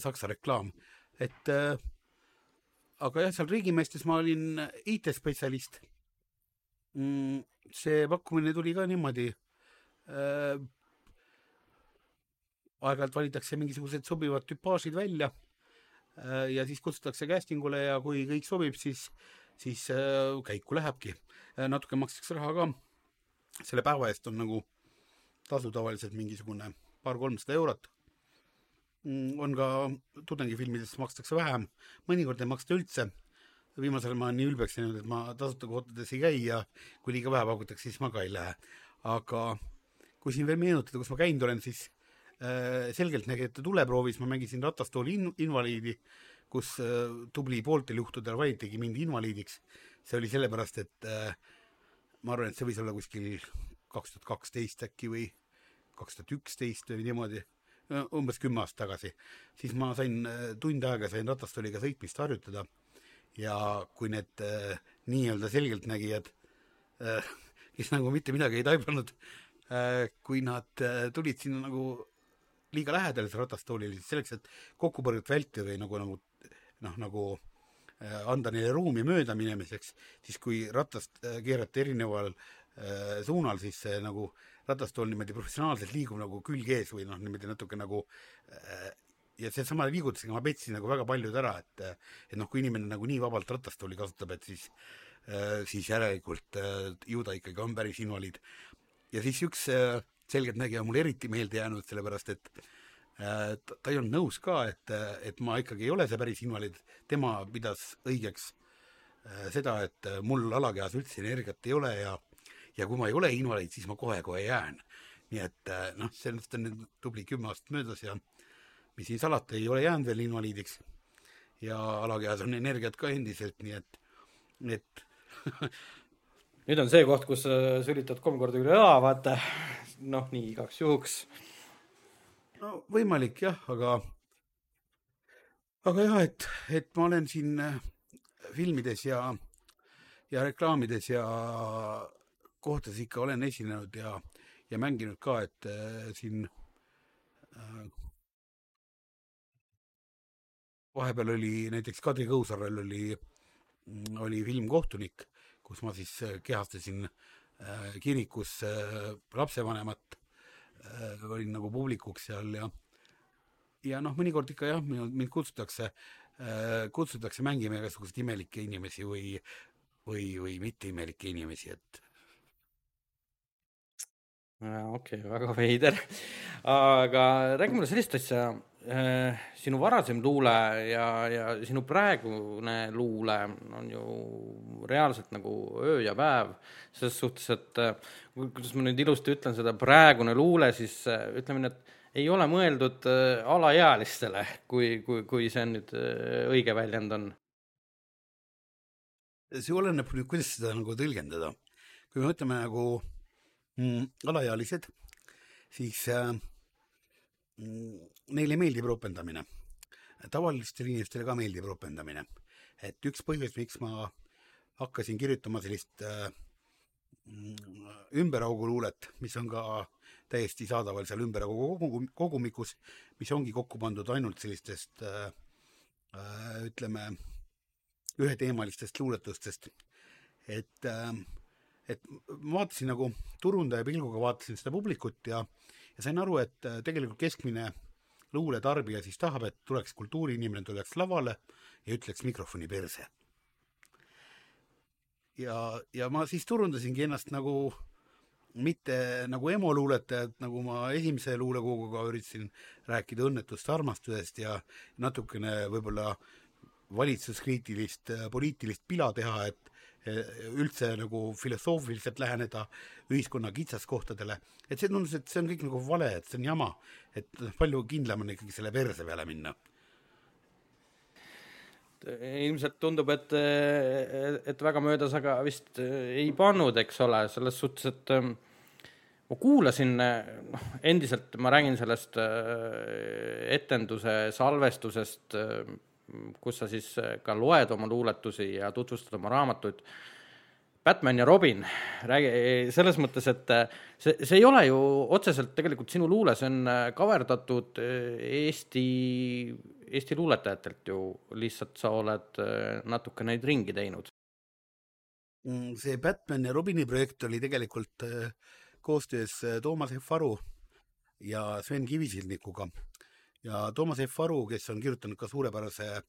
saksa reklaam, et aga jah, seal riigimeestes ma olin IT-spetsialist. Mm, see pakkumine tuli ka niimoodi aeg-ajalt valitakse mingisugused sobivad tüpaažid välja äh, ja siis kutsutakse casting ule ja kui kõik sobib, siis, siis äh, käiku lähebki. Äh, natuke makstakse raha ka. selle päeva eest on nagu tasu tavaliselt mingisugune paar-kolmsada eurot. Mm, on ka tudengifilmides makstakse vähem, mõnikord ei maksta üldse. viimasel ajal ma olen nii ülbeks läinud, et ma tasuta kohtades ei käi ja kui liiga vähe pakutakse, siis ma ka ei lähe. aga kui siin veel meenutada, kus ma käinud olen, siis Äh, selgeltnägijate tuleproovis ma mängisin ratastooli in-, invaliidi, kus äh, tubli pooltel juhtudel valitigi mind invaliidiks. see oli sellepärast, et äh, ma arvan, et see võis olla kuskil kaks tuhat kaksteist äkki või kaks tuhat üksteist või niimoodi, umbes kümme aastat tagasi. siis ma sain tund aega sain ratastooliga sõitmist harjutada ja kui need äh, nii-öelda selgeltnägijad äh,, kes nagu mitte midagi ei taibanud äh,, kui nad äh, tulid sinna nagu liiga lähedal ratastoolile, siis selleks, et kokkupõrget vältida või nagu, nagu noh, nagu äh, anda neile ruumi möödaminemiseks, siis kui ratast äh, keerata erineval äh, suunal, siis see nagu ratastool niimoodi professionaalselt liigub nagu külg ees või noh, niimoodi natuke nagu äh, ja seesama liigutusega ma petsin nagu väga paljud ära, et et noh, kui inimene nagu nii vabalt ratastooli kasutab, et siis äh, siis järelikult äh, ju ta ikkagi on päris invaliid. ja siis üks äh, selgeltnägija mulle eriti meelde jäänud, sellepärast et äh, ta ei olnud nõus ka, et, et ma ikkagi ei ole see päris invaliid, tema pidas õigeks äh, seda, et mul alakehas üldse energiat ei ole ja ja kui ma ei ole invaliid, siis ma kohe-kohe jään. nii et äh, noh, sellest on nüüd tubli kümme aastat möödas ja mis siin salata, ei ole jäänud veel invaliidiks. ja alakehas on energiat ka endiselt, nii et, et (laughs) nüüd on see koht, kus sa sülitad kolm korda üle õla, vaata noh, nii igaks juhuks. no võimalik jah, aga, aga jah, et, et ma olen siin äh, filmides ja, ja reklaamides ja kohtades ikka olen esinenud ja, ja mänginud ka, et äh, siin äh, vahepeal oli näiteks Kadri Kõusarel oli, oli film Kohtunik, kus ma siis äh, kehastasin äh, Äh, kirikus äh, lapsevanemat, äh, olin nagu publikuks seal ja ja noh, mõnikord ikka jah, mind kutsutakse, kutsutakse mängima igasuguseid imelikke inimesi või, või, või mitte imelikke inimesi, et. Okei okay,, väga veider. aga räägi mulle sellist asja Äh, sinu varasem luule ja, ja sinu praegune luule on ju reaalselt nagu öö ja päev, selles suhtes, et äh, kuidas ma nüüd ilusti ütlen, seda praegune luule, siis äh, ütleme nii, et ei ole mõeldud alaealistele, kui, kui, kui see nüüd õige väljend on. see oleneb nüüd, kuidas seda nagu tõlgendada. kui me mõtleme nagu mm, alaealised, siis äh, Mm, neile meeldib ropendamine. tavalistele inimestele ka meeldib ropendamine. et üks põhjus, miks ma hakkasin kirjutama sellist äh, ümberauguluulet, mis on ka täiesti saadaval seal ümberaugu kogumikus, mis ongi kokku pandud ainult sellistest äh, äh, ütleme, üheteemalistest luuletustest. et äh, et ma vaatasin nagu turundaja pilguga vaatasin seda publikut ja ja sain aru, et äh, tegelikult keskmine luuletarbija siis tahab, et tuleks kultuuriinimene, tuleks lavale ja ütleks mikrofoni perse. ja, ja ma siis turundasingi ennast nagu mitte nagu emoluuletajat, nagu ma esimese luulekoguga üritasin rääkida õnnetust armastusest ja natukene võib-olla valitsuskriitilist poliitilist pila teha, et üldse nagu filosoofiliselt läheneda ühiskonna kitsaskohtadele, et see tundus, et see on kõik nagu vale, et see on jama, et palju kindlam on ikkagi selle perse peale minna. Ilmselt tundub, et, et väga mööda sa ka vist ei pannud, eks ole, selles suhtes, et ähm, ma kuulasin, noh, endiselt ma räägin sellest äh, etenduse salvestusest, äh, kus sa siis ka loed oma luuletusi ja tutvustad oma raamatuid. Batman ja Robin, räägi selles mõttes, et äh, see, see ei ole ju otseselt tegelikult sinu luule, see on kaverdatud Eesti Eesti luuletajatelt ju, lihtsalt sa oled äh, natuke neid ringi teinud. Mm, see Batman ja Robini projekt oli tegelikult äh, koostöös äh, Toomas F Aru ja Sven Kivisildnikuga ja Toomas F Aru, kes on kirjutanud ka suurepärase äh,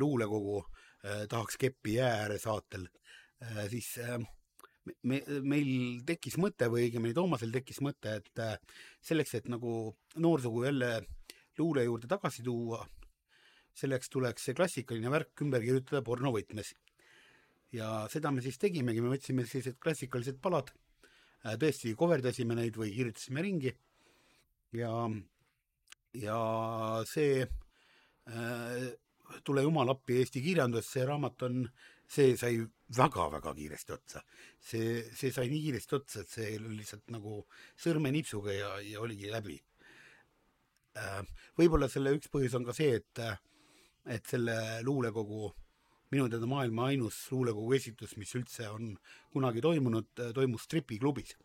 luulekogu äh, Tahaks keppi jää ääre saatel äh,, siis äh, me, meil tekkis mõte või õigemini Toomasel tekkis mõte, et selleks, et nagu noorsugu jälle luule juurde tagasi tuua, selleks tuleks see klassikaline värk ümber kirjutada pornovõtmes. ja seda me siis tegimegi, me võtsime sellised klassikalised palad, äh, tõesti coverdasime neid või kirjutasime ringi ja, ja see äh, Tule jumal appi Eesti kirjandus, see raamat on, see sai väga-väga kiiresti otsa. see, see sai nii kiiresti otsa, et see oli lihtsalt nagu sõrmenipsuga ja, ja oligi läbi Äh, võib-olla selle üks põhjus on ka see, et, äh, et selle luulekogu, minu teada maailma ainus luulekogu esitus, mis üldse on kunagi toimunud, äh, toimus stripiklubis.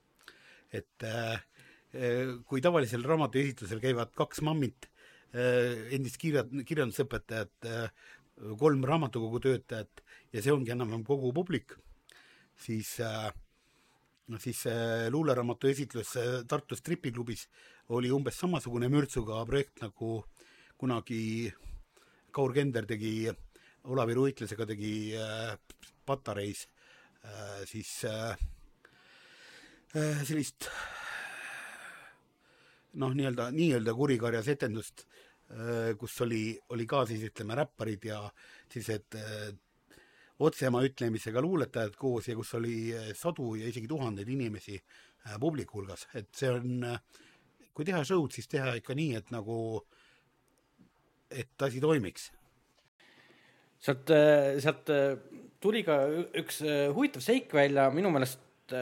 et kui tavalisel raamatuesitlusel käivad kaks mammit, endist kirja, kirjandusõpetajat, kolm raamatukogu töötajat ja see ongi enam-vähem kogu publik, siis äh, siis luuleraamatu esitlus Tartu stripiklubis oli umbes samasugune mürtsuga projekt, nagu kunagi Kaur Kender tegi Olavi Ruitlasega tegi Patareis siis sellist noh, nii-öelda, nii-öelda kurikarjas etendust äh,, kus oli, oli ka siis ütleme räpparid ja sellised äh, otsema ütlemisega luuletajad koos ja kus oli eh, sadu ja isegi tuhandeid inimesi publiku hulgas, et see on, kui teha show'd, siis teha ikka nii, et nagu, et asi toimiks. sealt, sealt tuli ka üks huvitav seik välja, minu meelest,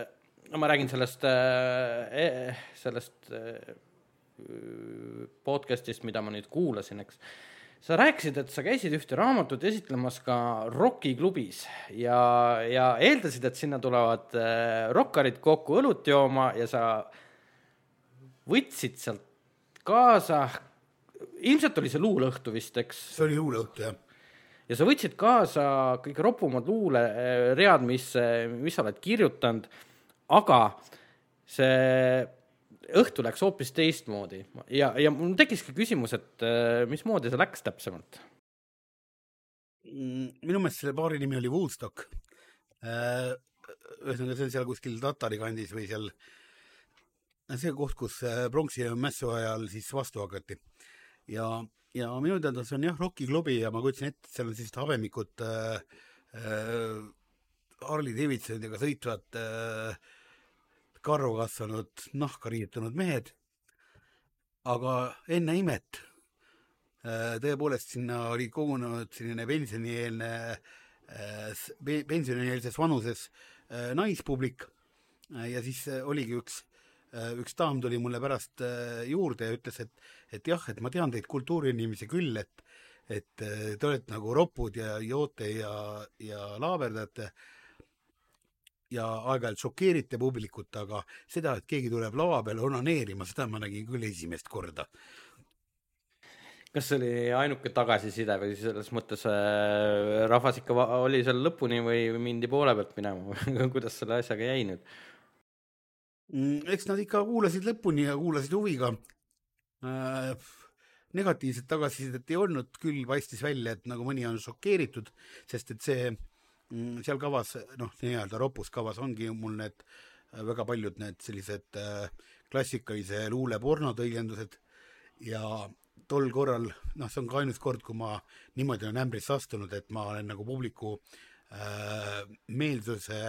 no ma räägin sellest, e-, sellest podcast'ist, mida ma nüüd kuulasin, eks sa rääkisid, et sa käisid ühte raamatut esitlemas ka rokiklubis ja, ja eeldasid, et sinna tulevad äh, rokkarid kokku õlut jooma ja sa võtsid sealt kaasa, ilmselt oli see luuleõhtu vist, eks? see oli luuleõhtu, jah. ja sa võtsid kaasa kõige ropumad luuleread, mis, mis sa oled kirjutanud, aga see õhtu läks hoopis teistmoodi ja, ja mul tekkiski küsimus, et äh, mismoodi see läks täpsemalt? Mm, minu meelest selle baari nimi oli Woodstock. Äh, ühesõnaga, see on seal kuskil Tatari kandis või seal, see koht, kus äh, pronksi mässu ajal siis vastu hakati. ja, ja minu teada see on jah, rokiklubi ja ma kujutasin ette, et seal on sellised habemikud äh, äh, Harley Davidsonidega sõitvad äh, karvu kasvanud, nahka riietunud mehed. aga enne imet äh, tõepoolest sinna oli kogunenud selline pensionieelne, äh, pensionieelses vanuses äh, naispublik ja siis oligi üks, üks daam tuli mulle pärast juurde ja ütles, et, et jah, et ma tean teid kultuuriinimesi küll, et et te olete nagu ropud ja joote ja, ja laaberdate ja aeg-ajalt šokeerite publikut, aga seda, et keegi tuleb lava peale onaneerima, seda ma nägin küll esimest korda. kas see oli ainuke tagasiside või selles mõttes äh, rahvas ikka oli seal lõpuni või mindi poole pealt minema (laughs) kuidas selle asjaga jäi nüüd? Mm, eks nad ikka kuulasid lõpuni ja kuulasid huviga äh, negatiivset tagasisidet ei olnud, küll paistis välja, et nagu mõni on šokeeritud, sest et see seal kavas, noh, nii-öelda ropus kavas ongi mul need väga paljud need sellised äh, klassikalise luule porno tõlgendused ja tol korral, noh, see on ka ainus kord, kui ma niimoodi olen ämbrisse astunud, et ma olen nagu publiku äh, meelsuse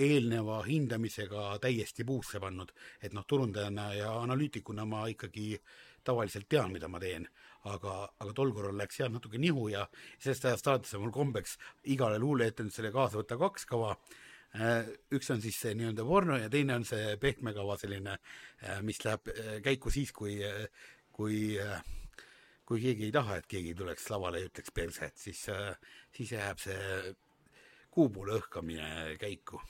eelneva hindamisega täiesti puusse pannud, et noh, turundajana ja analüütikuna ma ikkagi tavaliselt tean, mida ma teen, aga, aga tol korral läks jah natuke nihu ja sellest ajast alates on mul kombeks igale luuleetendusele kaasa võtta kaks kava äh, üks on siis see nii-öelda porno ja teine on see pehme kava selline, äh, mis läheb äh, käiku siis, kui kui, kui keegi ei taha, et keegi tuleks lavale ja ütleks perse, et siis, siis jääb see kuupoole õhkamine käiku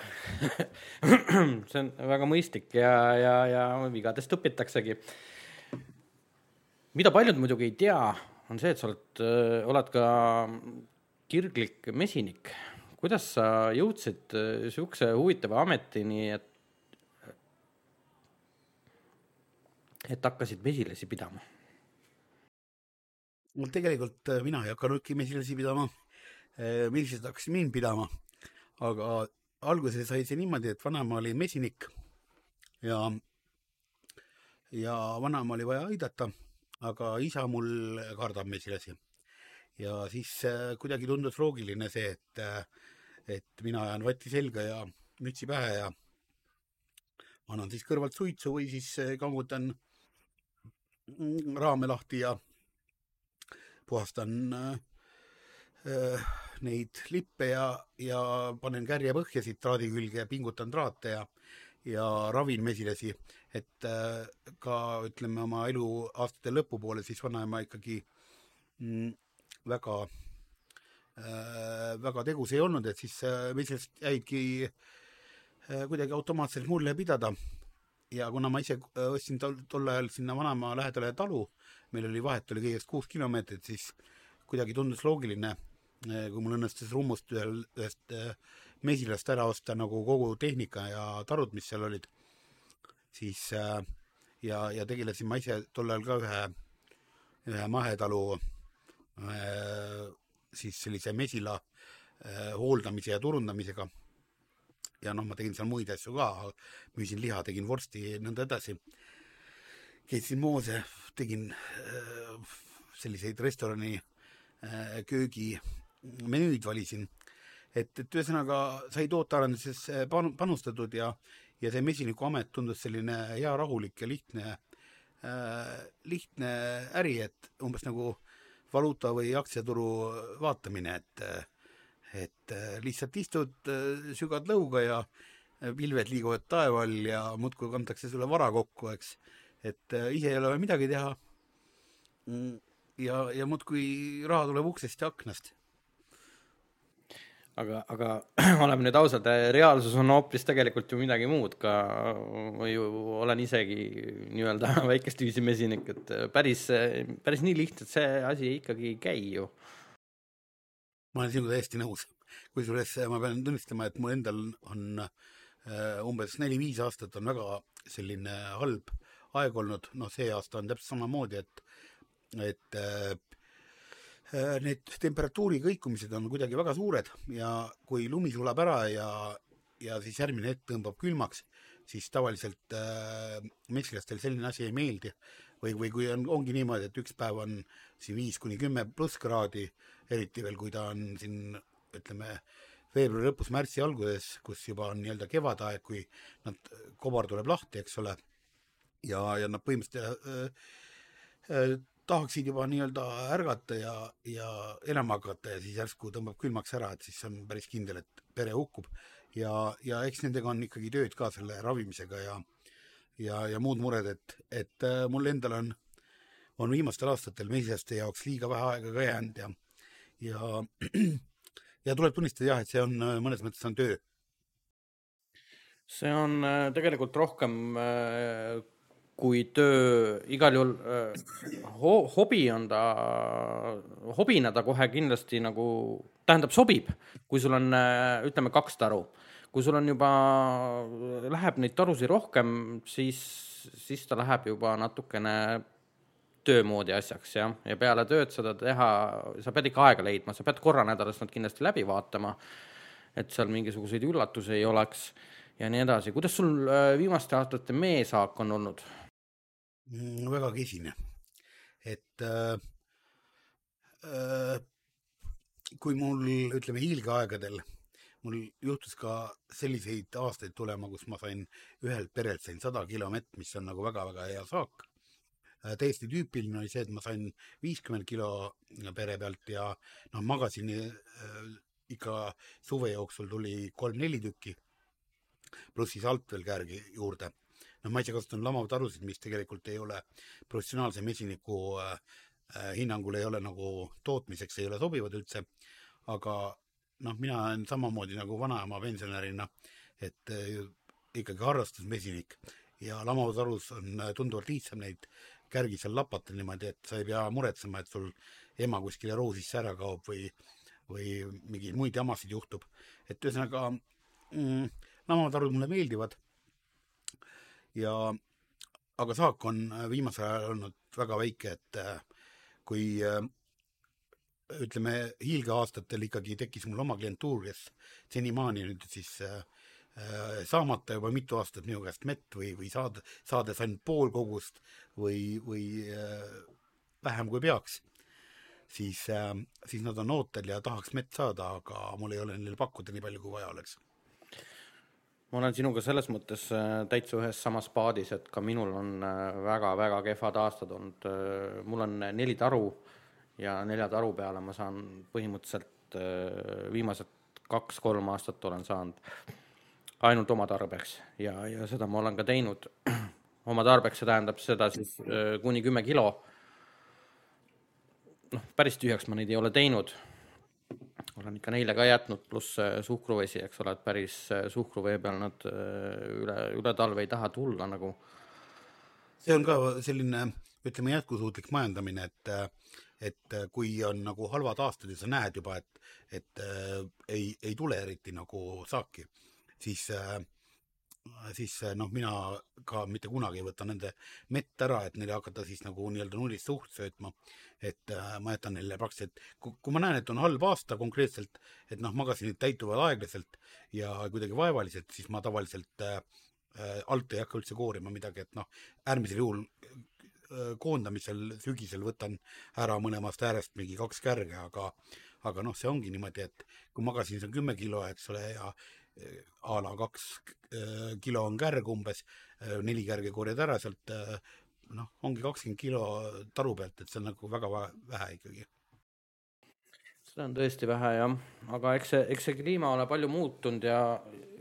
(laughs) see on väga mõistlik ja, ja, ja vigadest õpitaksegi. Mida paljud muidugi ei tea, on see, et sa oled, oled ka kirglik mesinik. kuidas sa jõudsid niisuguse huvitava ametini, et et hakkasid mesilasi pidama? no tegelikult äh, mina ei hakanudki mesilasi pidama, äh, mesilased hakkasid mind pidama, aga alguses sai see niimoodi, et vanaema oli mesinik ja, ja vanaema oli vaja aidata, aga isa mul kardab mesilasi. ja siis äh, kuidagi tundus loogiline see, et, et mina ajan vati selga ja mütsi pähe ja annan siis kõrvalt suitsu või siis kangutan raame lahti ja puhastan äh, neid lippe ja, ja panen kärje põhja siit traadi külge ja pingutan traate ja, ja ravin mesilasi, et äh, ka ütleme oma eluaastate lõpupoole siis vanaema ikkagi mm, väga äh,, väga tegus ei olnud, et siis äh, mesilased jäidki äh, kuidagi automaatselt mulle pidada. Ja kuna ma ise äh, ostsin tol, tol ajal sinna vanaema lähedale talu, meil oli vahet oli kõigest kuus kilomeetrit, siis kuidagi tundus loogiline, äh, kui mul õnnestus rummust ühel, ühest mesilast ära osta nagu kogu tehnika ja tarud, mis seal olid, siis ja, ja tegelesin ma ise tol ajal ka ühe, ühe mahetalu siis sellise mesila hooldamise ja turundamisega ja noh, ma tegin seal muid asju ka, müüsin liha, tegin vorsti nõnda edasi. keetsin moose, tegin äh, selliseid restorani äh, köögi menüüd valisin. et, et ühesõnaga sai tootearenduses panustatud ja, ja see mesinikuamet tundus selline hea, rahulik ja lihtne äh,, lihtne äri, et umbes nagu valuuta või aktsiaturu vaatamine, et äh, et äh, lihtsalt istud, äh, sügad lõuga ja pilved liiguvad taeva all ja muudkui kantakse sulle vara kokku, eks. et ise ei ole vaja midagi teha. Mm, ja, ja muudkui raha tuleb uksest ja aknast. Aga, aga (clears throat) oleme nüüd ausad, reaalsus on hoopis tegelikult ju midagi muud ka. ma ju olen isegi nii-öelda (laughs) väikest viisi mesinik, et päris, päris nii lihtne see asi ikkagi ei käi ju ma olen sinuga täiesti nõus. kusjuures ma pean tunnistama, et mul endal on äh, umbes neli-viis aastat on väga selline halb aeg olnud, noh, see aasta on täpselt samamoodi, et, et äh, äh, need temperatuuri kõikumised on kuidagi väga suured ja kui lumi sulab ära ja, ja siis järgmine hetk tõmbab külmaks, siis tavaliselt äh, metsilastel selline asi ei meeldi. või, või kui on, ongi niimoodi, et üks päev on siin viis kuni kümme pluss kraadi eriti veel, kui ta on siin ütleme, veebruari lõpus, märtsi alguses, kus juba on nii-öelda kevadaeg, kui nad, kobar tuleb lahti, eks ole, ja, ja nad põhimõtteliselt äh, äh, tahaksid juba nii-öelda ärgata ja, ja elama hakata ja siis järsku tõmbab külmaks ära, et siis on päris kindel, et pere hukkub. ja, ja eks nendega on ikkagi tööd ka selle ravimisega ja, ja, ja muud mured, et, et äh, mul endal on, on viimastel aastatel mesilaste jaoks liiga vähe aega ka jäänud ja ja, (clears throat) ja tuleb tunnistada jah, et see on äh, mõnes mõttes on töö. see on äh, tegelikult rohkem kui töö, igal juhul ho hobi on ta, hobina ta kohe kindlasti nagu, tähendab, sobib, kui sul on, ütleme, kaks taru. kui sul on juba, läheb neid tarusid rohkem, siis, siis ta läheb juba natukene töö moodi asjaks, jah, ja peale tööd seda teha, sa pead ikka aega leidma, sa pead korra nädalas nad kindlasti läbi vaatama, et seal mingisuguseid üllatusi ei oleks ja nii edasi. kuidas sul äh, viimaste aastate meesaak on olnud? Väga kesine, et äh, äh, kui mul, ütleme, hiilgeaegadel mul juhtus ka selliseid aastaid tulema, kus ma sain ühelt perelt sain sada kilo mett, mis on nagu väga-väga hea saak äh,. täiesti tüüpiline oli see, et ma sain viiskümmend kilo pere pealt ja noh, magasin äh, ikka suve jooksul tuli kolm-neli tükki pluss siis alt veel käärgi juurde. Noh, ma ise kasutan lamavtarusid, mis tegelikult ei ole professionaalse mesiniku äh, äh, hinnangul ei ole nagu tootmiseks, ei ole sobivad üldse, aga noh, mina olen samamoodi nagu vanaema pensionärina, et äh, ikkagi harrastusmesinik ja lamavtarus on äh, tunduvalt lihtsam neid kärgi seal lapata niimoodi, et sa ei pea muretsema, et sul ema kuskile roosisse ära kaob või, või mingeid muid jamasid juhtub. et ühesõnaga mm, lambatarud mulle meeldivad. Ja, aga saak on viimasel ajal olnud väga väike, et äh, kui äh, ütleme, hiilgeaastatel ikkagi tekkis mul oma klientuur, kes senimaani nüüd siis äh, saamata juba mitu aastat minu käest mett või, või saada, saades ainult pool kogust või, või vähem kui peaks, siis, siis nad on ootel ja tahaks mett saada, aga mul ei ole neile pakkuda nii palju, kui vaja oleks ma olen sinuga selles mõttes äh, täitsa ühes samas paadis, et ka minul on väga-väga äh, kehvad aastad olnud. Äh, mul on neli taru ja nelja taru peale ma saan põhimõtteliselt viimased kaks-kolm aastat olen saanud ainult oma tarbeks ja, ja seda ma olen ka teinud. (clears throat) oma tarbeks, see tähendab seda siis kuni kümme kilo. noh, päris tühjaks ma neid ei ole teinud olen ikka neile ka jätnud, pluss suhkruvesi, eks ole, et päris äh, suhkruvee peal nad äh, üle, üle talve ei taha tulla nagu. see on ka selline, ütleme, jätkusuutlik majandamine, et et kui on nagu halvad aastad ja sa näed juba, et, et äh, ei, ei tule eriti nagu saaki, siis äh, siis noh, mina ka mitte kunagi ei võta nende mett ära, et neile hakata siis nagu nii-öelda nullist suht söötma. et äh, ma jätan neile praktiliselt, kui ma näen, et on halb aasta konkreetselt, et noh, magasinid täituvad aeglaselt ja kuidagi vaevaliselt, siis ma tavaliselt äh, alt ei hakka üldse koorima midagi, et noh, äärmisel juhul koondamisel sügisel võtan ära mõlemast äärest mingi kaks kärge, aga aga noh, see ongi niimoodi, et kui magasin seal kümme kilo, eks ole, ja a la kaks äh, kilo on kärg umbes, äh, neli kärge korjad ära sealt, äh, noh, ongi kakskümmend kilo taru pealt, et see on nagu väga vähe ikkagi. seda on tõesti vähe jah, aga eks see, eks see kliima ole palju muutunud ja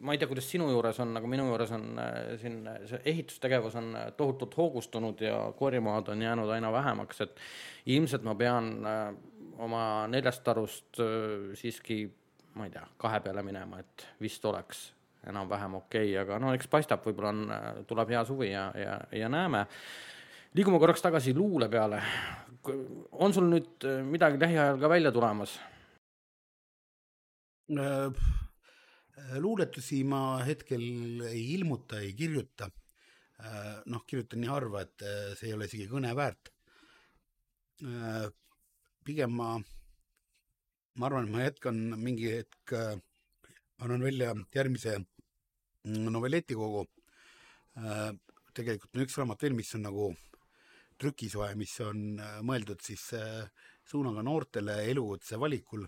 ma ei tea, kuidas sinu juures on, aga minu juures on siin see ehitustegevus on tohutult hoogustunud ja korjemaad on jäänud aina vähemaks, et ilmselt ma pean oma neljast tarust siiski ma ei tea, kahe peale minema, et vist oleks enam-vähem okei okay,, aga no eks paistab, võib-olla on, tuleb hea suvi ja, ja, ja näeme. liigume korraks tagasi luule peale. on sul nüüd midagi lähiajal ka välja tulemas? Äh, luuletusi ma hetkel ei ilmuta, ei kirjuta. Äh, noh, kirjutan nii harva, et äh, see ei ole isegi kõne väärt. pigem ma ma arvan, et ma jätkan mingi hetk, äh, annan välja järgmise mm, novelletikogu. Äh, tegelikult on üks raamat veel, mis on nagu trükisoe, mis on äh, mõeldud siis suunaga noortele elukutse valikul,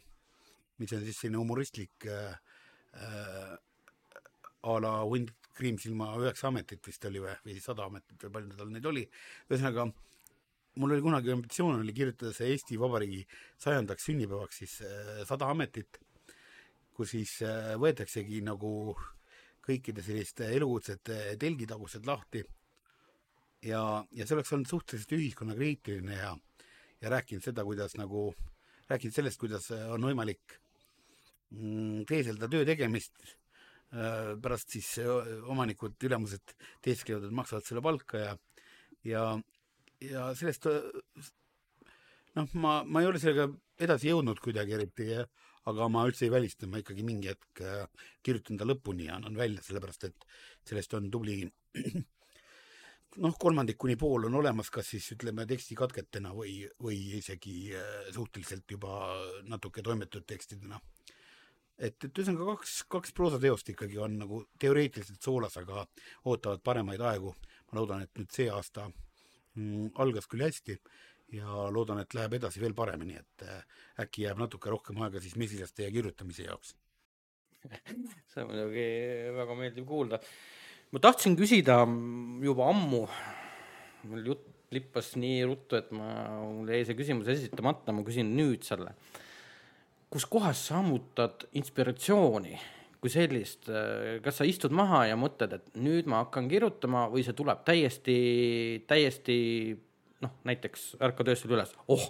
mis on siis selline humoristlik äh, a la Hunt Kriimsilma üheksa ametit vist oli või, või sada ametit või palju tal neid oli. ühesõnaga mul oli kunagi ambitsioon oli kirjutada see Eesti Vabariigi sajandaks sünnipäevaks siis äh, sada ametit, kus siis äh, võetaksegi nagu kõikide selliste elukutsete telgitagused lahti. ja, ja see oleks olnud suhteliselt ühiskonnakriitiline ja, ja rääkinud seda, kuidas nagu, rääkinud sellest, kuidas on võimalik mm, teeselda töö tegemist äh, pärast siis omanikud, ülemused teesklevad, et maksavad selle palka ja, ja ja sellest noh, ma, ma ei ole sellega edasi jõudnud kuidagi eriti, aga ma üldse ei välista, ma ikkagi mingi hetk kirjutan ta lõpuni ja annan välja, sellepärast et sellest on tubli (clears throat) noh, kolmandik kuni pool on olemas, kas siis ütleme tekstikatketena või, või isegi äh, suhteliselt juba natuke toimetatud tekstidena. et, et ühesõnaga kaks, kaks proosateost ikkagi on nagu teoreetiliselt soolas, aga ootavad paremaid aegu. ma loodan, et nüüd see aasta algas küll hästi ja loodan, et läheb edasi veel paremini, et äh, äkki jääb natuke rohkem aega siis mesilaste ja kirjutamise jaoks (laughs) see on muidugi väga meeldiv kuulda. ma tahtsin küsida juba ammu, mul jutt lippas nii ruttu, et ma, mul jäi see küsimus esitamata, ma küsin nüüd selle. kuskohast sa ammutad inspiratsiooni kui sellist, kas sa istud maha ja mõtled, et nüüd ma hakkan kirjutama või see tuleb täiesti, täiesti noh, näiteks ärkad öösel üles, oh,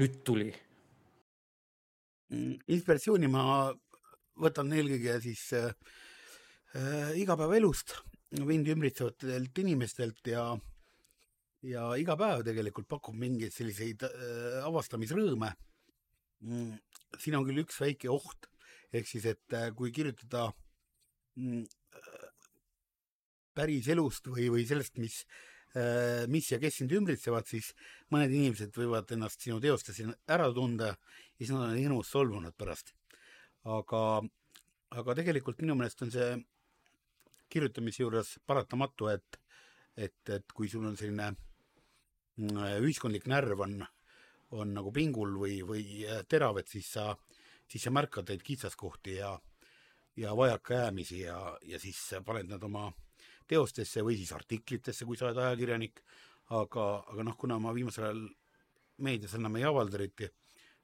nüüd tuli. Inspiratsiooni ma võtan eelkõige siis äh, igapäevaelust, mind ümbritsevatelt inimestelt ja, ja iga päev tegelikult pakub mingeid selliseid äh, avastamisrõõme mm,. siin on küll üks väike oht, ehk siis, et äh, kui kirjutada mm, päris elust või, või sellest, mis äh, mis ja kes sind ümbritsevad, siis mõned inimesed võivad ennast sinu teostes ära tunda ja siis nad on hirmus solvunud pärast. Aga, aga tegelikult minu meelest on see kirjutamise juures paratamatu, et, et, et kui sul on selline mm, ühiskondlik närv on, on nagu pingul või, või terav, et siis sa, siis sa märkad neid kitsaskohti ja, ja vajakajäämisi ja, ja siis paned nad oma teostesse või siis artiklitesse, kui sa oled ajakirjanik. aga, aga noh, kuna ma viimasel ajal meedias enam ei avalda eriti,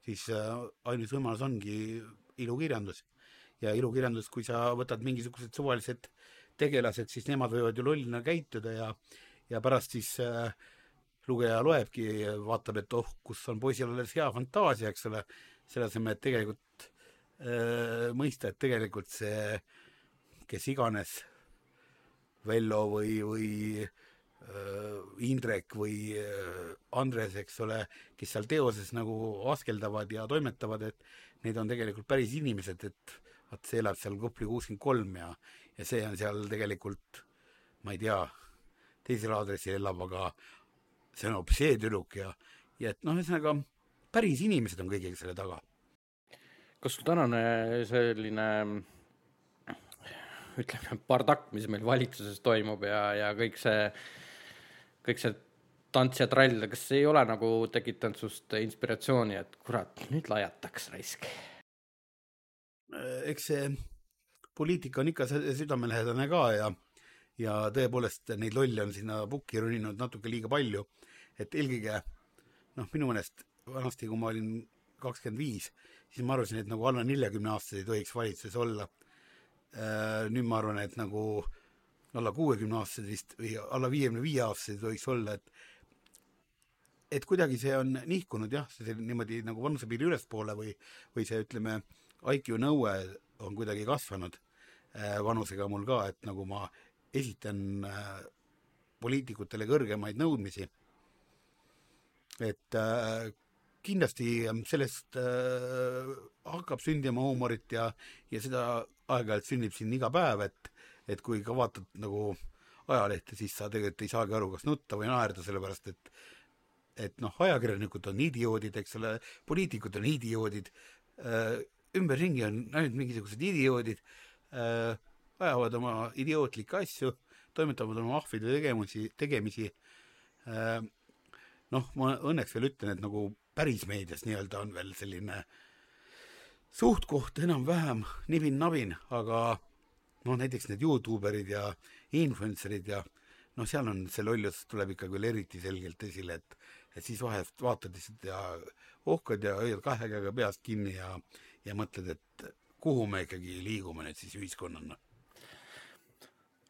siis äh, ainus võimalus ongi ilukirjandus. ja ilukirjandus, kui sa võtad mingisugused suvalised tegelased, siis nemad võivad ju lollina käituda ja, ja pärast siis äh, lugeja loebki, vaatab, et oh, kus on poisil alles hea fantaasia, eks ole, selle asemel, et tegelikult äh, mõista, et tegelikult see, kes iganes, Vello või, või äh, Indrek või äh, Andres, eks ole, kes seal teoses nagu askeldavad ja toimetavad, et neid on tegelikult päris inimesed, et vaat see elab seal Kopli kuuskümmend kolm ja, ja see on seal tegelikult, ma ei tea, teisel aadressil elab, aga see on hoopis see tüdruk ja, ja et noh, ühesõnaga päris inimesed on kõigega selle taga. kas sul tänane selline ütleme, bardakk, mis meil valitsuses toimub ja, ja kõik see, kõik see tants ja trall, kas ei ole nagu tekitanud sust inspiratsiooni, et kurat, nüüd laiataks raisk? eks see poliitika on ikka südamelähedane ka ja, ja tõepoolest neid lolle on sinna pukki roninud natuke liiga palju. et eelkõige noh, minu meelest vanasti, kui ma olin kakskümmend viis, siis ma arvasin, et nagu alla neljakümne aastased ei tohiks valitsuses olla. Äh, nüüd ma arvan, et nagu alla kuuekümne aastased vist või alla viiekümne viie aastased ei tohiks olla, et et kuidagi see on nihkunud jah, see niimoodi nagu vanusepiiri ülespoole või, või see, ütleme, IQ nõue on kuidagi kasvanud äh, vanusega mul ka, et nagu ma esitan äh, poliitikutele kõrgemaid nõudmisi. et kindlasti sellest äh, hakkab sündima huumorit ja, ja seda aeg-ajalt sünnib siin iga päev, et, et kui ka vaatad nagu ajalehte, siis sa tegelikult ei saagi aru, kas nutta või naerda, sellepärast et et noh, ajakirjanikud on idioodid, eks ole, poliitikud on idioodid äh,, ümberringi on ainult mingisugused idioodid äh,, ajavad oma idiootlikke asju, toimetavad oma ahvide tegemusi, tegemisi äh,. noh, ma õnneks veel ütlen, et nagu päris meedias nii-öelda on veel selline suht-koht enam-vähem nibin-nabin, aga noh, näiteks need Youtube erid ja influencer'id ja noh, seal on see lollus tuleb ikka küll eriti selgelt esile, et et siis vahest vaatad lihtsalt ja ohkad ja hoiad kahe käega peast kinni ja, ja mõtled, et kuhu me ikkagi liigume nüüd siis ühiskonnana.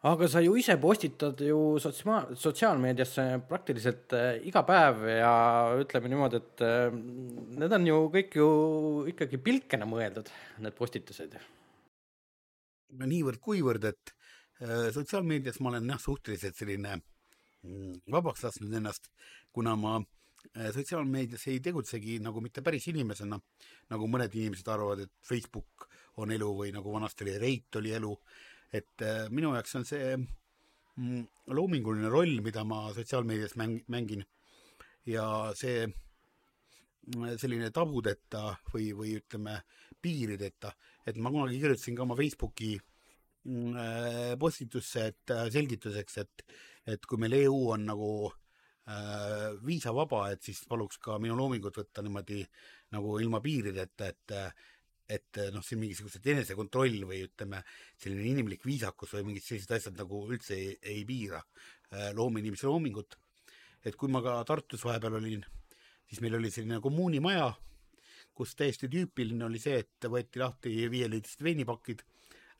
Aga sa ju ise postitad ju sotsiaal, sotsiaalmeediasse praktiliselt äh, iga päev ja ütleme niimoodi, et äh, need on ju kõik ju ikkagi pilkena mõeldud, need postitused. no niivõrd-kuivõrd, et äh, sotsiaalmeedias ma olen jah, suhteliselt selline mm, vabaks lasknud ennast, kuna ma sotsiaalmeedias ei tegutsegi nagu mitte päris inimesena, nagu mõned inimesed arvavad, et Facebook on elu või nagu vanasti oli Reit oli elu, et äh, minu jaoks on see mm, loominguline roll, mida ma sotsiaalmeedias mäng, mängin. Ja see mm, selline tabudeta või, või ütleme, piirideta, et ma kunagi kirjutasin ka oma Facebooki mm, äh, postitusse, et äh, selgituseks, et, et kui meil EU on nagu äh, viisavaba, et siis paluks ka minu loomingut võtta niimoodi nagu ilma piirideta, et et noh, siin mingisugused enesekontroll või ütleme, selline inimlik viisakus või mingid sellised asjad nagu üldse ei, ei piira äh, loomeinimese loomingut. et kui ma ka Tartus vahepeal olin, siis meil oli selline kommuunimaja, kus täiesti tüüpiline oli see, et võeti lahti viieliitrised veinipakid,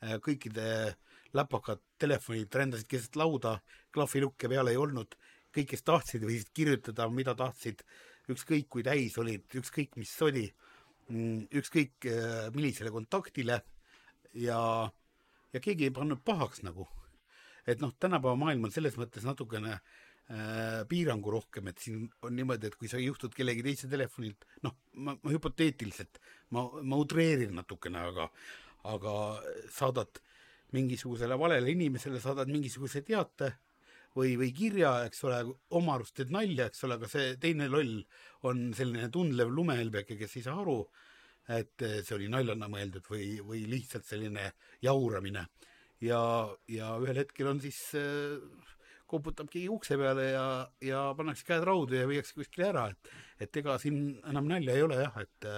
äh, kõikide läpakad telefonid rändasid keset lauda, klahvilukke peal ei olnud, kõik, kes tahtsid, võisid kirjutada, mida tahtsid, ükskõik kui täis olid, ükskõik mis oli ükskõik äh, millisele kontaktile ja, ja keegi ei pannud pahaks nagu. et noh, tänapäeva maailm on selles mõttes natukene äh, piirangu rohkem, et siin on niimoodi, et kui sa juhtud kellegi teise telefonilt, noh, ma, ma hüpoteetiliselt, ma, ma utreerin natukene, aga, aga saadad mingisugusele valele inimesele, saadad mingisuguse teate või, või kirja, eks ole, oma arust teed nalja, eks ole, aga see teine loll on selline tundlev lumehelbeke, kes ei saa aru, et see oli naljana mõeldud või, või lihtsalt selline jauramine. ja, ja ühel hetkel on siis äh, koputab keegi ukse peale ja, ja pannakse käed raudu ja viiakse kuskile ära, et, et ega siin enam nalja ei ole jah, et,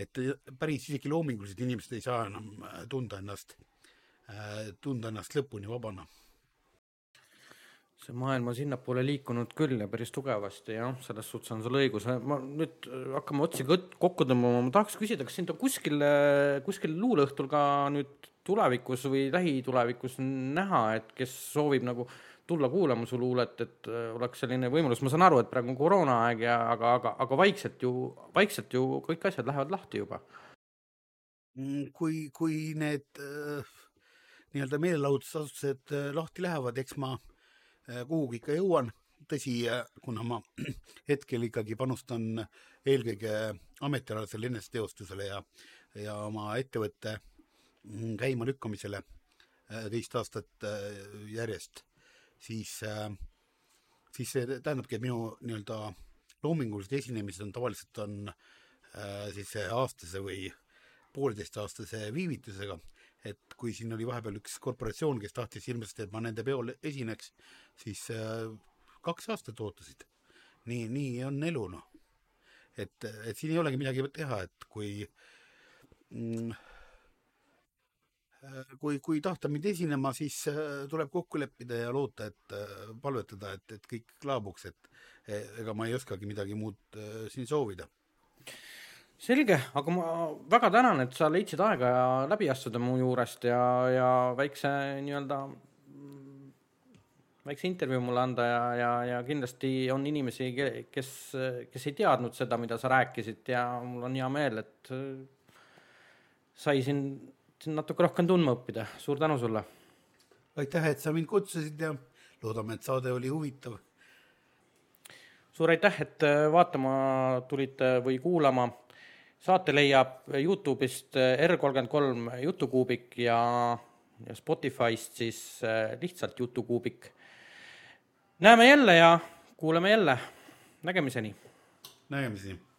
et päris isegi loomingulised inimesed ei saa enam tunda ennast, tunda ennast lõpuni vabana see maailm on sinnapoole liikunud küll ja päris tugevasti jah, selles suhtes on sul õigus. ma nüüd hakkame otsi kokku tõmbama, ma tahaks küsida, kas sind on kuskil, kuskil luuleõhtul ka nüüd tulevikus või lähitulevikus näha, et kes soovib nagu tulla kuulama su luulet, et oleks selline võimalus, ma saan aru, et praegu on koroonaaeg ja aga, aga, aga vaikselt ju, vaikselt ju kõik asjad lähevad lahti juba. Mm, kui, kui need äh, nii-öelda meelelahutusasutused äh, lahti lähevad, eks ma äh, Äh, kuhugi ikka jõuan. tõsi, äh, kuna ma (clears throat) hetkel ikkagi panustan eelkõige ametialasele eneseteostusele ja, ja oma ettevõtte mm, käimalükkamisele äh, teist aastat järjest, siis, siis see tähendabki, et minu nii-öelda loomingulised esinemised on tavaliselt on siis aastase või pooleteistaastase viivitusega et kui siin oli vahepeal üks korporatsioon, kes tahtis hirmsasti, et ma nende peol esineks, siis äh, kaks aastat ootasid. nii, nii on elu, noh. et, et siin ei olegi midagi teha, et kui mm, äh, kui, kui tahta mind esinema, siis äh, tuleb kokku leppida ja loota, et palvetada, et, et kõik laabuks, et ega ma ei oskagi midagi muud siin soovida selge, aga ma väga tänan, et sa leidsid aega läbi astuda mu juurest ja, ja väikse nii-öelda, väikse intervjuu mulle anda ja, ja, ja kindlasti on inimesi, kes, kes ei teadnud seda, mida sa rääkisid ja mul on hea meel, et sai siin, siin natuke rohkem tundma õppida, suur tänu sulle! aitäh, et sa mind kutsusid ja loodame, et saade oli huvitav. suur aitäh, et vaatama tulite või kuulama saate leiab Youtube'ist eh, R33 jutukuubik ja, ja Spotify'st siis eh, lihtsalt jutukuubik. näeme jälle ja kuuleme jälle, nägemiseni. nägemiseni